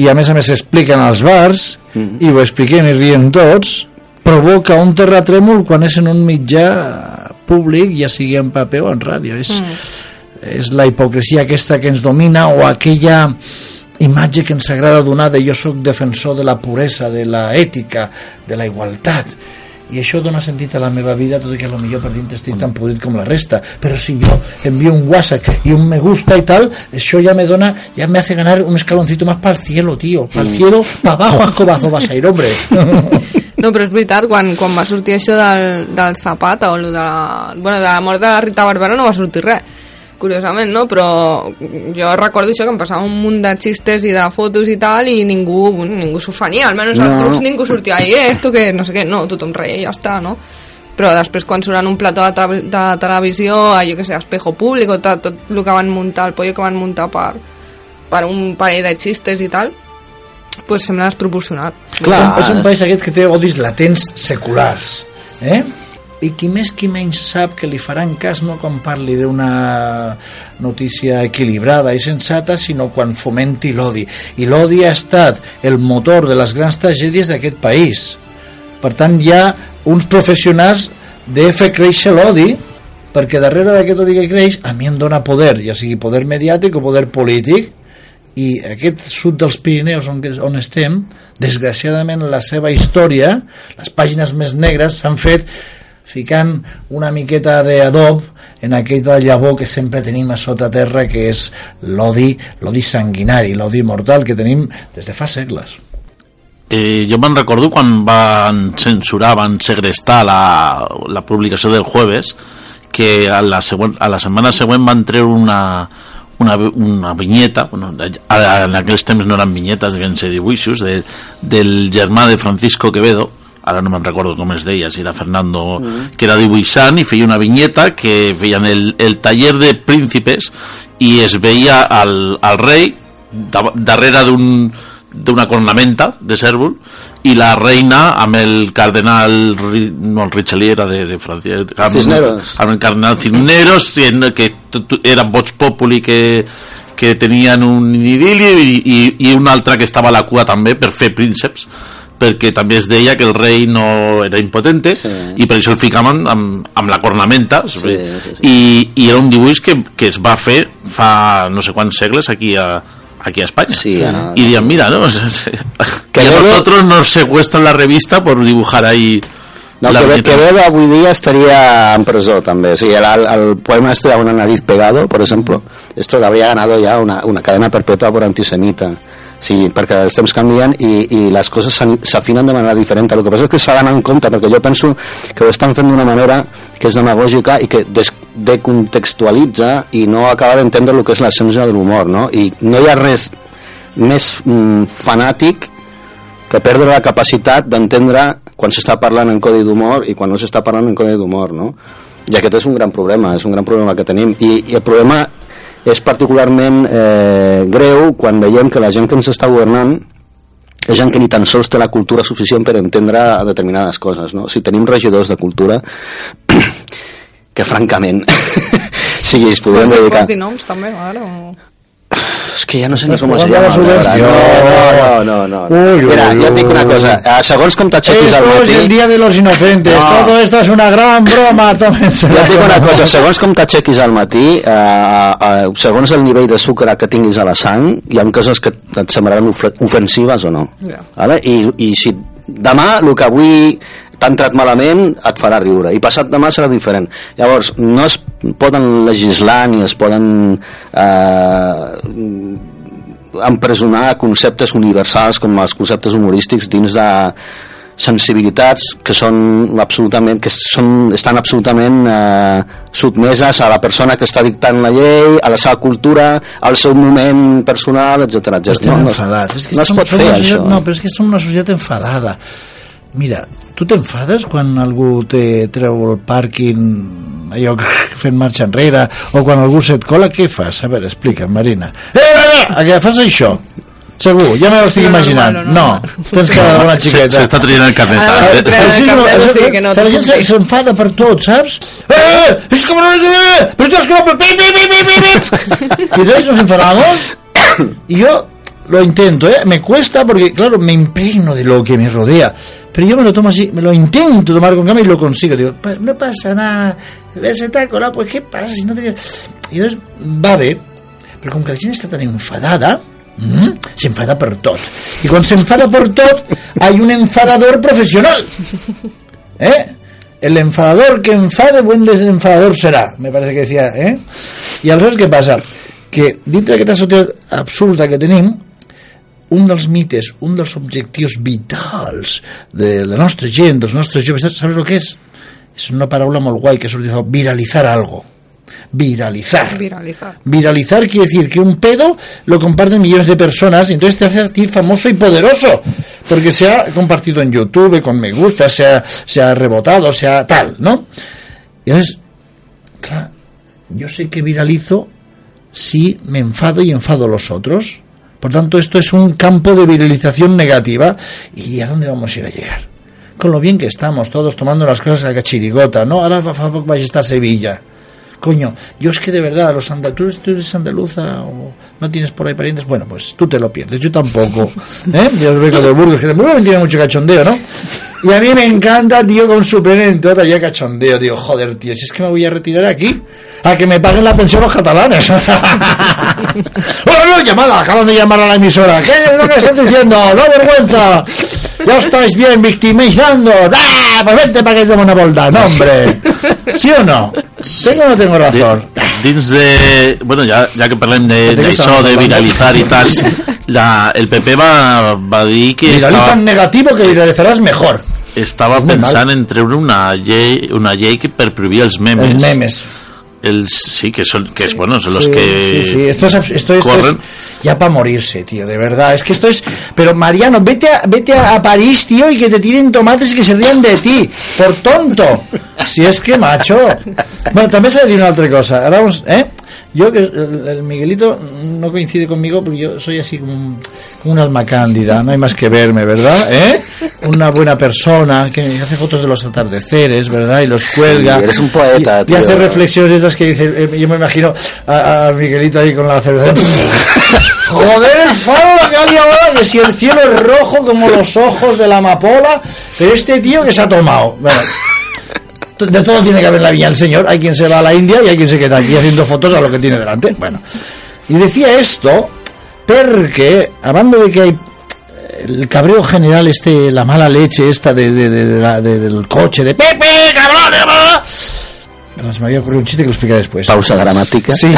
I a més a més expliquen als bars, i ho expliquen i rien tots, provoca un terratrèmol quan és en un mitjà públic, ja sigui en paper o en ràdio. És, és la hipocresia aquesta que ens domina o aquella imatge que ens agrada donar de jo sóc defensor de la puresa, de la ètica, de la igualtat i això dona sentit a la meva vida tot i que a lo millor per dintre estic tan podrit com la resta. Però si jo envio un whatsapp y un me gusta y tal això ja me dona ya me hace ganar un escaloncito más para el cielo tío. Para el cielo para abajo a cobazo vas a ir hombre. No, però és veritat, quan, quan va sortir això del, del Zapata o lo de la, bueno, de la mort de la Rita Barberà no va sortir res, curiosament, no? Però jo recordo això, que em passava un munt de xistes i de fotos i tal i ningú, ningú s'ofenia, almenys No. als grups ningú sortia i eh, esto que no sé què, no, tothom reia i ja està, no? Però després quan surt en un plató de, te- de televisió, a, jo que sé, Espejo Público, tot, tot el que van muntar, el pollo que van muntar per, per un parell de xistes i tal, pues sembla desproporcionat. Clar, és un país aquest que té odis latents seculars eh? I qui més qui menys sap que li faran cas no quan parli d'una notícia equilibrada i sensata sinó quan fomenti l'odi. I l'odi ha estat el motor de les grans tragèdies d'aquest país. Per tant hi ha uns professionals de fer créixer l'odi perquè darrere d'aquest odi que creix a mi em dona poder, ja sigui poder mediàtic o poder polític i aquest sud dels Pirineus on, on estem, desgraciadament la seva història, les pàgines més negres s'han fet ficant una miqueta d'adob en aquella llavor que sempre tenim a sota terra que és l'odi l'odi sanguinari, l'odi mortal que tenim des de fa segles. Eh, jo me'n recordo quan van censurar, van segrestar la, la publicació del jueves, que a la, següent, a la setmana següent van treure una, una, una vinyeta, bueno, en aquells temps no eren vinyetes, devien ser dibuixos, de, del germà de Francisco Quevedo, ara no me'n recordo com es deia, si era Fernando, que era dibuixant i feia una vinyeta que feien el, el taller de príncipes i es veia al, al rei da- darrere d'un d'una cornamenta de cèrvol i la reina amb el cardenal no, el Richelieu era de, de França amb, Cisneros. amb el cardenal Cisneros que era Vox Populi que, que tenien un idili i, i, i un altre que estava a la cua també per fer prínceps perquè també es deia que el rei no era impotente Sí. i per això el ficaven amb, amb la cornamenta sí, sí. I, i era un dibuix que, que es va fer fa no sé quants segles aquí a, aquí a España Sí, y dirían mira no que a nosotros nos secuestran la revista por dibujar ahí No, la que, viñeta. Quevedo avui dia estaría en presó també. O sigui, el, el, el poema este de una nariz pegado, por ejemplo, esto le habría ganado ya una, una cadena perpetua por antisemita. Sí, perquè els temps canvien i, i les coses s'afinen de manera diferent. El que passa és que s'ha d'anar en compte, perquè jo penso que ho estan fent d'una manera que és demagògica i que des, decontextualitza i no acaba d'entendre el que és l'essència de l'humor, no? I no hi ha res més mm, fanàtic que perdre la capacitat d'entendre quan s'està parlant en codi d'humor i quan no s'està parlant en codi d'humor, no? I aquest és un gran problema, és un gran problema que tenim. I, i el problema és particularment eh, greu quan veiem que la gent que ens està governant és gent que ni tan sols té la cultura suficient per entendre determinades coses, no? Si tenim regidors de cultura que francament sí, es podrien dedicar dir noms també, ara? O... és que ja no sé ni com llama subvenció. no, no, no, no. Uy, mira, jo et dic una cosa eh, segons com t'aixequis al Esto es matí el día de los inocentes. No. Todo esto es una gran broma. Jo et dic una cosa, segons com t'aixequis al matí, eh, eh, segons el nivell de sucre que tinguis a la sang, hi ha coses que et semblaran ofe- ofensives o no. Ja. Vale? I, I si demà el que avui t'ha entrat malament et farà riure i passat demà serà diferent llavors no es poden legislar ni es poden eh, empresonar conceptes universals com els conceptes humorístics dins de sensibilitats que són absolutament que són, estan absolutament eh, sotmeses a la persona que està dictant la llei, a la seva cultura al seu moment personal, etc etc. Estem enfadats. És que no es pot som fer una això no, però és que som una societat enfadada. Mira, tu t'enfades quan algú te treu el pàrquing allò fent marxa enrere o quan algú se't cola, què fas? A veure, explica, Marina. Eh, eh, eh, què fas això? Segur, ja me l'estic No, imaginant. normal, No, normal. tens que dar una xiqueta. s'està traient el Ah, eh? no, que no que la gent s'enfada per tot, saps? Eh, eh, és que... Eh, però tu has que no... Pi, pi, pi, pi, pi, pi. Y entonces nos enfadamos y yo lo intento, ¿eh? Me cuesta porque, claro, me impregno de lo que me rodea. Pero yo me lo tomo así, me lo intento tomar con calma y lo consigo. Digo, "Pa- no pasa nada. Se te ha colado, pues ¿qué pasa si no te... Y entonces va bé, però com que la gent tan enfadada, mm, s'enfada per tot. I quan s'enfada per tot, hay un enfadador professional. ¿Eh? El enfadador que enfade, buen enfadador será, me parece que decía, ¿eh? I aleshores què passa? Que dintre d'aquesta societat absurda que tenim, un dels mites, un dels objectius vitals de la nostra gent, dels nostres joves, saps el que és? És una paraula molt guai que ha sortit viralitzar algo. Viralizar. Viralizar. Viralizar quiere decir que un pedo lo comparten millones de personas y entonces te hace a ti famoso y poderoso porque se ha compartido en YouTube con me gusta, se ha, se ha rebotado, se ha tal, ¿no? Y entonces, claro, yo sé que viralizo si me enfado y enfado a los otros. Por tanto, esto es un campo de viralización negativa. ¿Y a dónde vamos a ir a llegar? Con lo bien que estamos, todos tomando las cosas a la chirigota, ¿no? Ahora poc vaig estar a Sevilla. Coño, yo es que de verdad, los andal ¿tú, eres andaluza o no tienes por ahí parientes, bueno, pues tú te lo pierdes, yo tampoco. ¿eh? Yo vengo de Burgos, que de Burgos tiene mucho cachondeo, ¿no? Y a mí me encanta, tío, con su pene en todo allá cachondeo. Digo, joder, tío, si es que me voy a retirar aquí. A que me paguen la pensión los catalanes. bueno, no, llamada, acaban de llamar a la emisora. ¿Qué es lo que estás diciendo? ¡No vergüenza! Ya estáis bien victimizando. ¡Ah! Pues vente para que demos una volta. No, hombre. ¿Sí o no? ¿Tengo o no tengo razón? Dins de... Bueno, ja, ja que parlem de- De de viralitzar i tal, la, el PP va, va dir que Viraliza estava, negativo que viralizarás mejor. estava És pensant en treure una llei, una llei que per prohibir els memes. Els memes. Els, sí, que, son, que es, bueno, son los Sí, que sí, sí, esto es, esto, es ya para morirse, tío, de verdad. Es que esto es. Pero Mariano, vete a, vete a, a París, tío, y que te tiren tomates y que se rían de ti, por tonto. Si es que, macho. Bueno, también se decir una otra cosa. Ahora vamos, ¿eh? Yo, que el, el Miguelito no coincide conmigo, porque yo soy así como un, como un alma cándida, no hay más que verme, ¿verdad? ¿Eh? Una buena persona que hace fotos de los atardeceres, ¿verdad? Y los cuelga. eres un poeta, y, y hace reflexiones esas que dice, eh, yo me imagino a, a Miguelito ahí con la cerveza. Joder, el faro que había ahora, que si el cielo es rojo como los ojos de la amapola, pero este tío que se ha tomado. Bueno, de todo tiene que haber la viña del señor. Hay quien se va a la India y hay quien se queda aquí haciendo fotos a lo que tiene delante. Bueno, y decía esto porque, hablando de que hay el cabreo general, este, la mala leche esta de, de- de- de la- de- del coche, de Pepe, cabrón. Perdón, se me había ocurrido un chiste que lo explicaré después. Pausa dramática. Sí.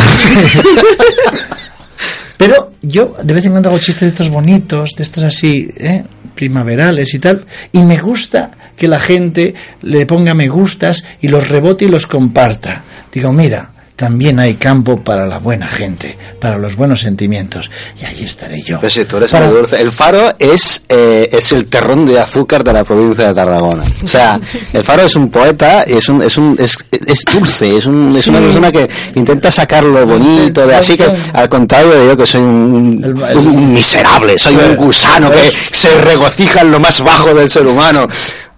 Pero yo de vez en cuando hago chistes de estos bonitos, de estos así, ¿eh? primaverales y tal, y me gusta que la gente le ponga me gustas y los rebote y los comparta. Digo, mira, también hay campo para la buena gente, para los buenos sentimientos, y ahí estaré yo. Pues sí, tú eres Para- dulce. El Faro es, eh, es el terrón de azúcar de la provincia de Tarragona. O sea, el Faro es un poeta es un, es un, es, es dulce, es, un, es una persona que intenta sacar lo bonito de así que, al contrario de yo que soy un, El- el- un miserable, soy un gusano que se regocija en lo más bajo del ser humano.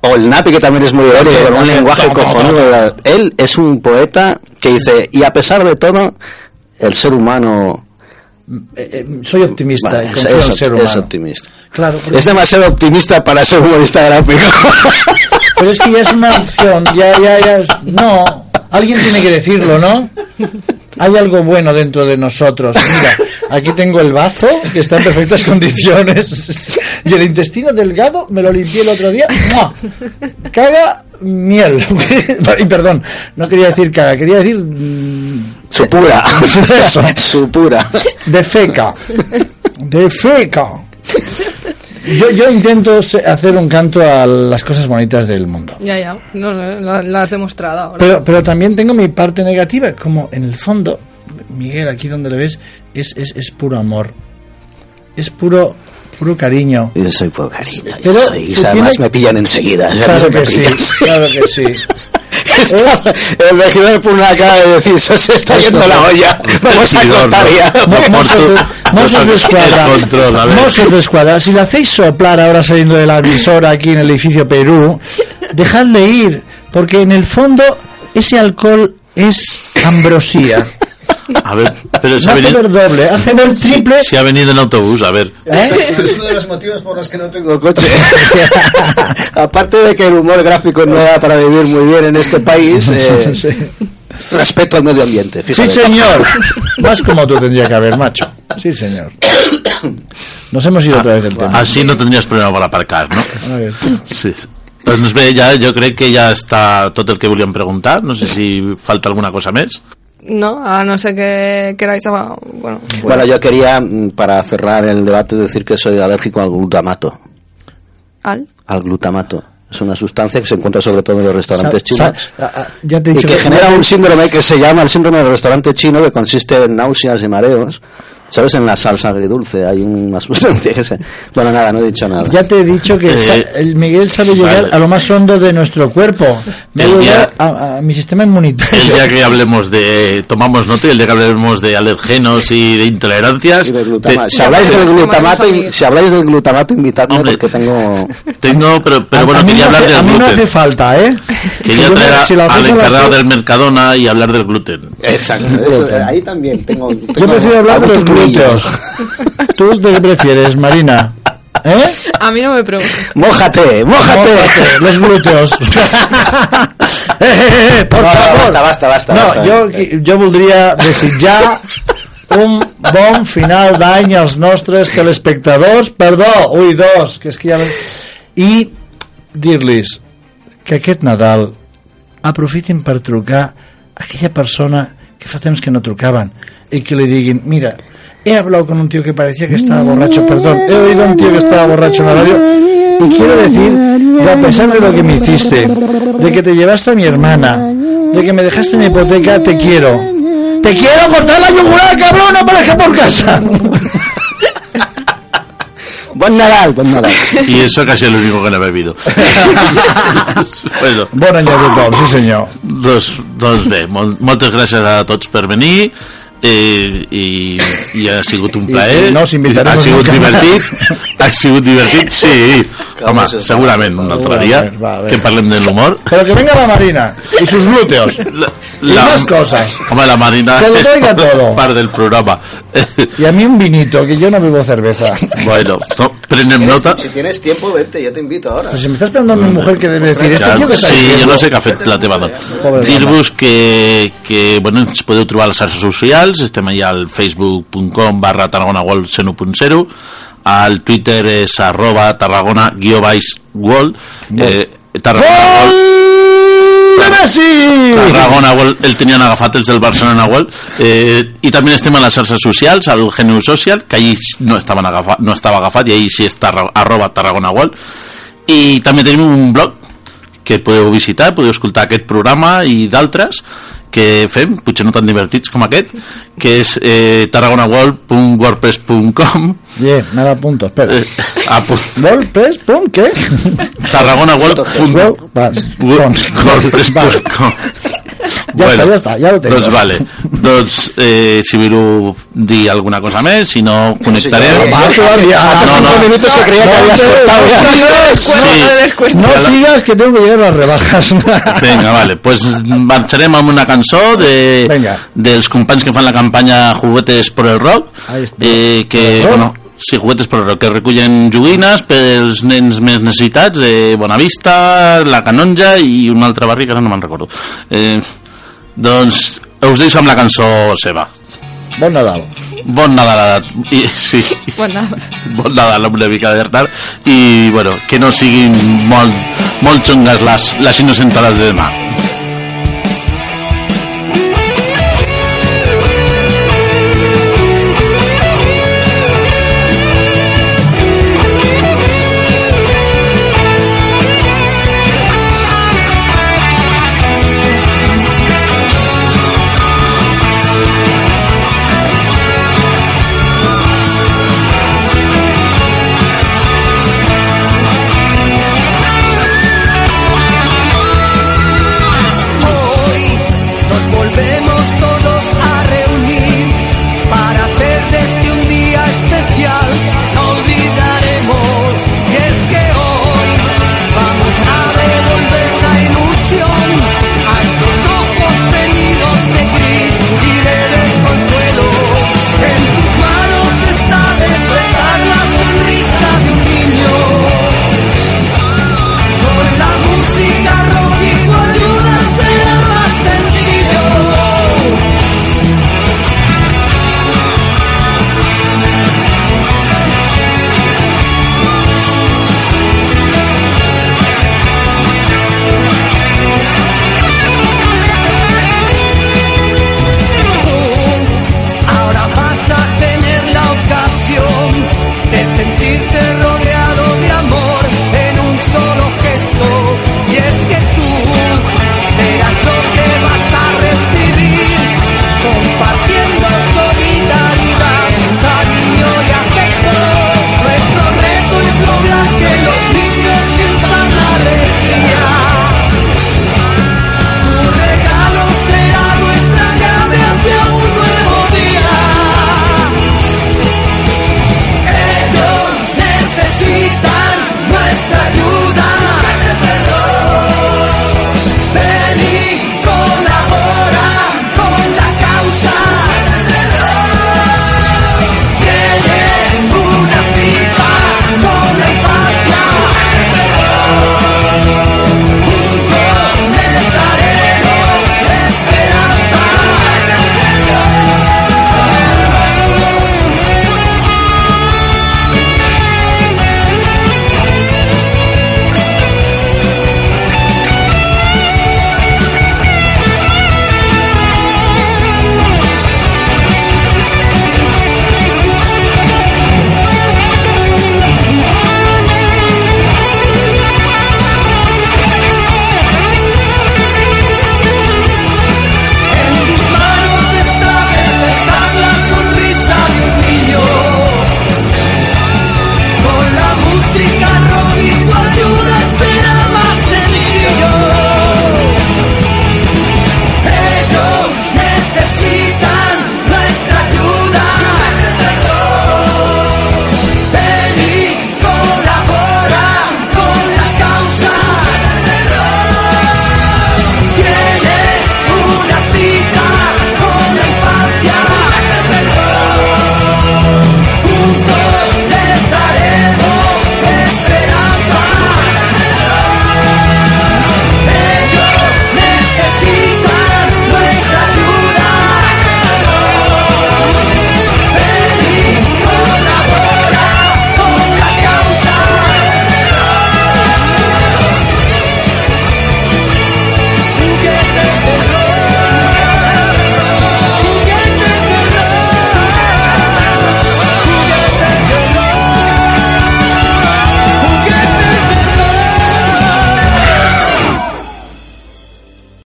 O el Napi, que también es muy irónico, con un lenguaje cojonudo. Él es un poeta que dice, y a pesar de todo, el ser humano Eh, eh, soy optimista y es, en el ser es optimista. Claro, Es demasiado optimista para ser humorista gráfico. Pero es que ya es una opción, ya, ya, ya. es- No, alguien tiene que decirlo, ¿no? Hay algo bueno dentro de nosotros. Mira, aquí tengo el bazo, que está en perfectas condiciones. Y el intestino delgado me lo limpié el otro día. ¡Mua! Caga miel. Y perdón, no quería decir caga, quería decir mm, Su pura. Eso. Su pura. de feca. De feca. Yo, yo intento hacer un canto a las cosas bonitas del mundo. Ya, ya. No, no, lo, lo has demostrado ahora. Pero, pero también tengo mi parte negativa, como en el fondo, Miguel, aquí donde le ves, es, es, es puro amor. Es puro, puro cariño. Yo soy por cariño. yo Pero soy- y además tiene- me pillan enseguida. Claro que sí, claro que sí. El regidor por una cara de decir, se os está yendo la olla. Vamos a cortar ya. Mossos de, Escuadra. Mossos de Escuadra. Si le hacéis soplar ahora saliendo de la emisora aquí en el edificio Perú, dejadle ir, porque en el fondo ese alcohol es ambrosía. A ver, pero se No ha, hace venido, ver doble, hace ver triple. se ha venido en autobús, a ver. ¿eh? Es uno de los motivos por los que no tengo coche. Aparte de que el humor gráfico no da para vivir muy bien en este país, eh, Sí. respeto al medio ambiente. Sí, fíjate. señor. Más como tú tendría que haber, macho. Sí, señor. Nos hemos ido otra vez del tema. Así no tendries problema per aparcar, no? A ver. Sí. Doncs bé, ja, jo crec que ja està tot el que volíem preguntar. No sé si falta alguna cosa més. No, a no ser que queráis... Bueno, Bueno, yo quería, mm, para cerrar el debate, decir que soy alérgico al glutamato. al... Al glutamato. Es una sustancia que se encuentra sobre todo en los restaurantes Sa- chinos. ya te he y dicho que genera un síndrome que se llama el síndrome del restaurante chino que consiste en náuseas y mareos. ¿Sabes? En la salsa agridulce hay una sustancia que se... Bueno, nada, no he dicho nada. Ya te he dicho que Eh, sa- el Miguel sabe llegar vale. a lo más hondo de nuestro cuerpo. Me día- a, a mi sistema inmunitario. El día que hablemos de... Tomamos nota y el día que hablemos de alergenos y de intolerancias... Y de glutamato. te- Si habláis del glutamato, si habláis del glutamato, invitadme Hombre. porque tengo... Tengo, pero, pero bueno, a mí quería no hablar hace- del a mí no gluten. hace falta, ¿eh? Quería Yo traer si al encargado del Mercadona y hablar del gluten. Exacto. eso, ahí también tengo... Yo tengo prefiero hablar de los glúteos. ¿Tú de qué prefieres, Marina? ¿Eh? A mí no me pregunto. Mójate, mójate. Mójate, los glúteos. Eh, eh, eh, por No, no, favor. basta, basta, basta, No, basta. jo, jo voldria desitjar un bon final d'any als nostres telespectadors. Perdó, ui, dos, que és que ja... I dir-los que aquest Nadal aprofitin per trucar a aquella persona que fa temps que no trucaven y que le digan, mira, he hablado con un tío que parecía que estaba borracho, perdón, he oído a un tío que estaba borracho en la radio y quiero decir que a pesar de lo que me hiciste, de que te llevaste a mi hermana, de que me dejaste mi hipoteca, te quiero. Te quiero cortar la yugular, cabrón, no aparezca por casa. Bon Nadal, bon Nadal. Y eso casi es lo único que no he bebido. bueno, Bon any a tothom, sí senyor. doncs, doncs bé, mol, moltes gràcies a tots per venir eh, i, i ha sigut un I- plaer i no ha sigut nunca divertit ha sigut divertit, sí home, segurament un altre dia que parlem de l'humor Pero que venga la Marina y sus glúteos. la, Y más cosas. home, la Marina Que lo traiga todo. part del programa Y a mí un vinito, que yo no bebo cerveza. bueno, no, prenem nota Si tienes tiempo, vente, yo te invito ahora. Pues si me está esperando mi mujer que debe decir, Ja, tío que sí, diciendo? jo no sé què ha fet la teva dona. Dir-vos que, que bueno, ens podeu trobar a les xarxes socials, estem allà al facebook.com barra Tarragona World 101.0, al Twitter és arroba Tarragona guió baix World, eh, Tarragona World, ¡Gol de Messi! Tarragona World, el tenien agafat els del Barcelona World. Eh, i també estem a les xarxes socials al Genu Social, que ahir no, estaven agafat, no estava agafat i ahir sí és tarra, arroba Tarragona World. I també tenim un blog que podeu visitar, podeu escoltar aquest programa i d'altres que fem, potser no tan divertits com aquest, que és eh, tarragonaworld.wordpress.com Bien, me da punto, espera. eh. ¿Pon qué? tarragonaworld.wordpress.com Ja està, ja està, ja ho tengo. Doncs vale. doncs, eh, si voleu dir alguna cosa més, si no, connectarem. Todavía. No, no. minutos que creía que habías cortado ya. Sí. No sigas que tengo que llegar a las rebajas. Vinga, vale. Pues marxarem amb una cançó de, Vinga. dels companys que fan la campanya Juguetes por el Rock, eh, ¿Por que, bueno, sí, Juguetes el Rock, que recullen joguines pels nens més necessitats de Bonavista, La Canonja i un altre barri que ara no me'n recordo. Eh, doncs us deixo amb la cançó seva. Bon Nadal. Bon Nadal, i, sí, Bon Nadal. bon Nadal amb una mica de retard i bueno, que no siguin molt, molt xungues les, les innocentades de demà.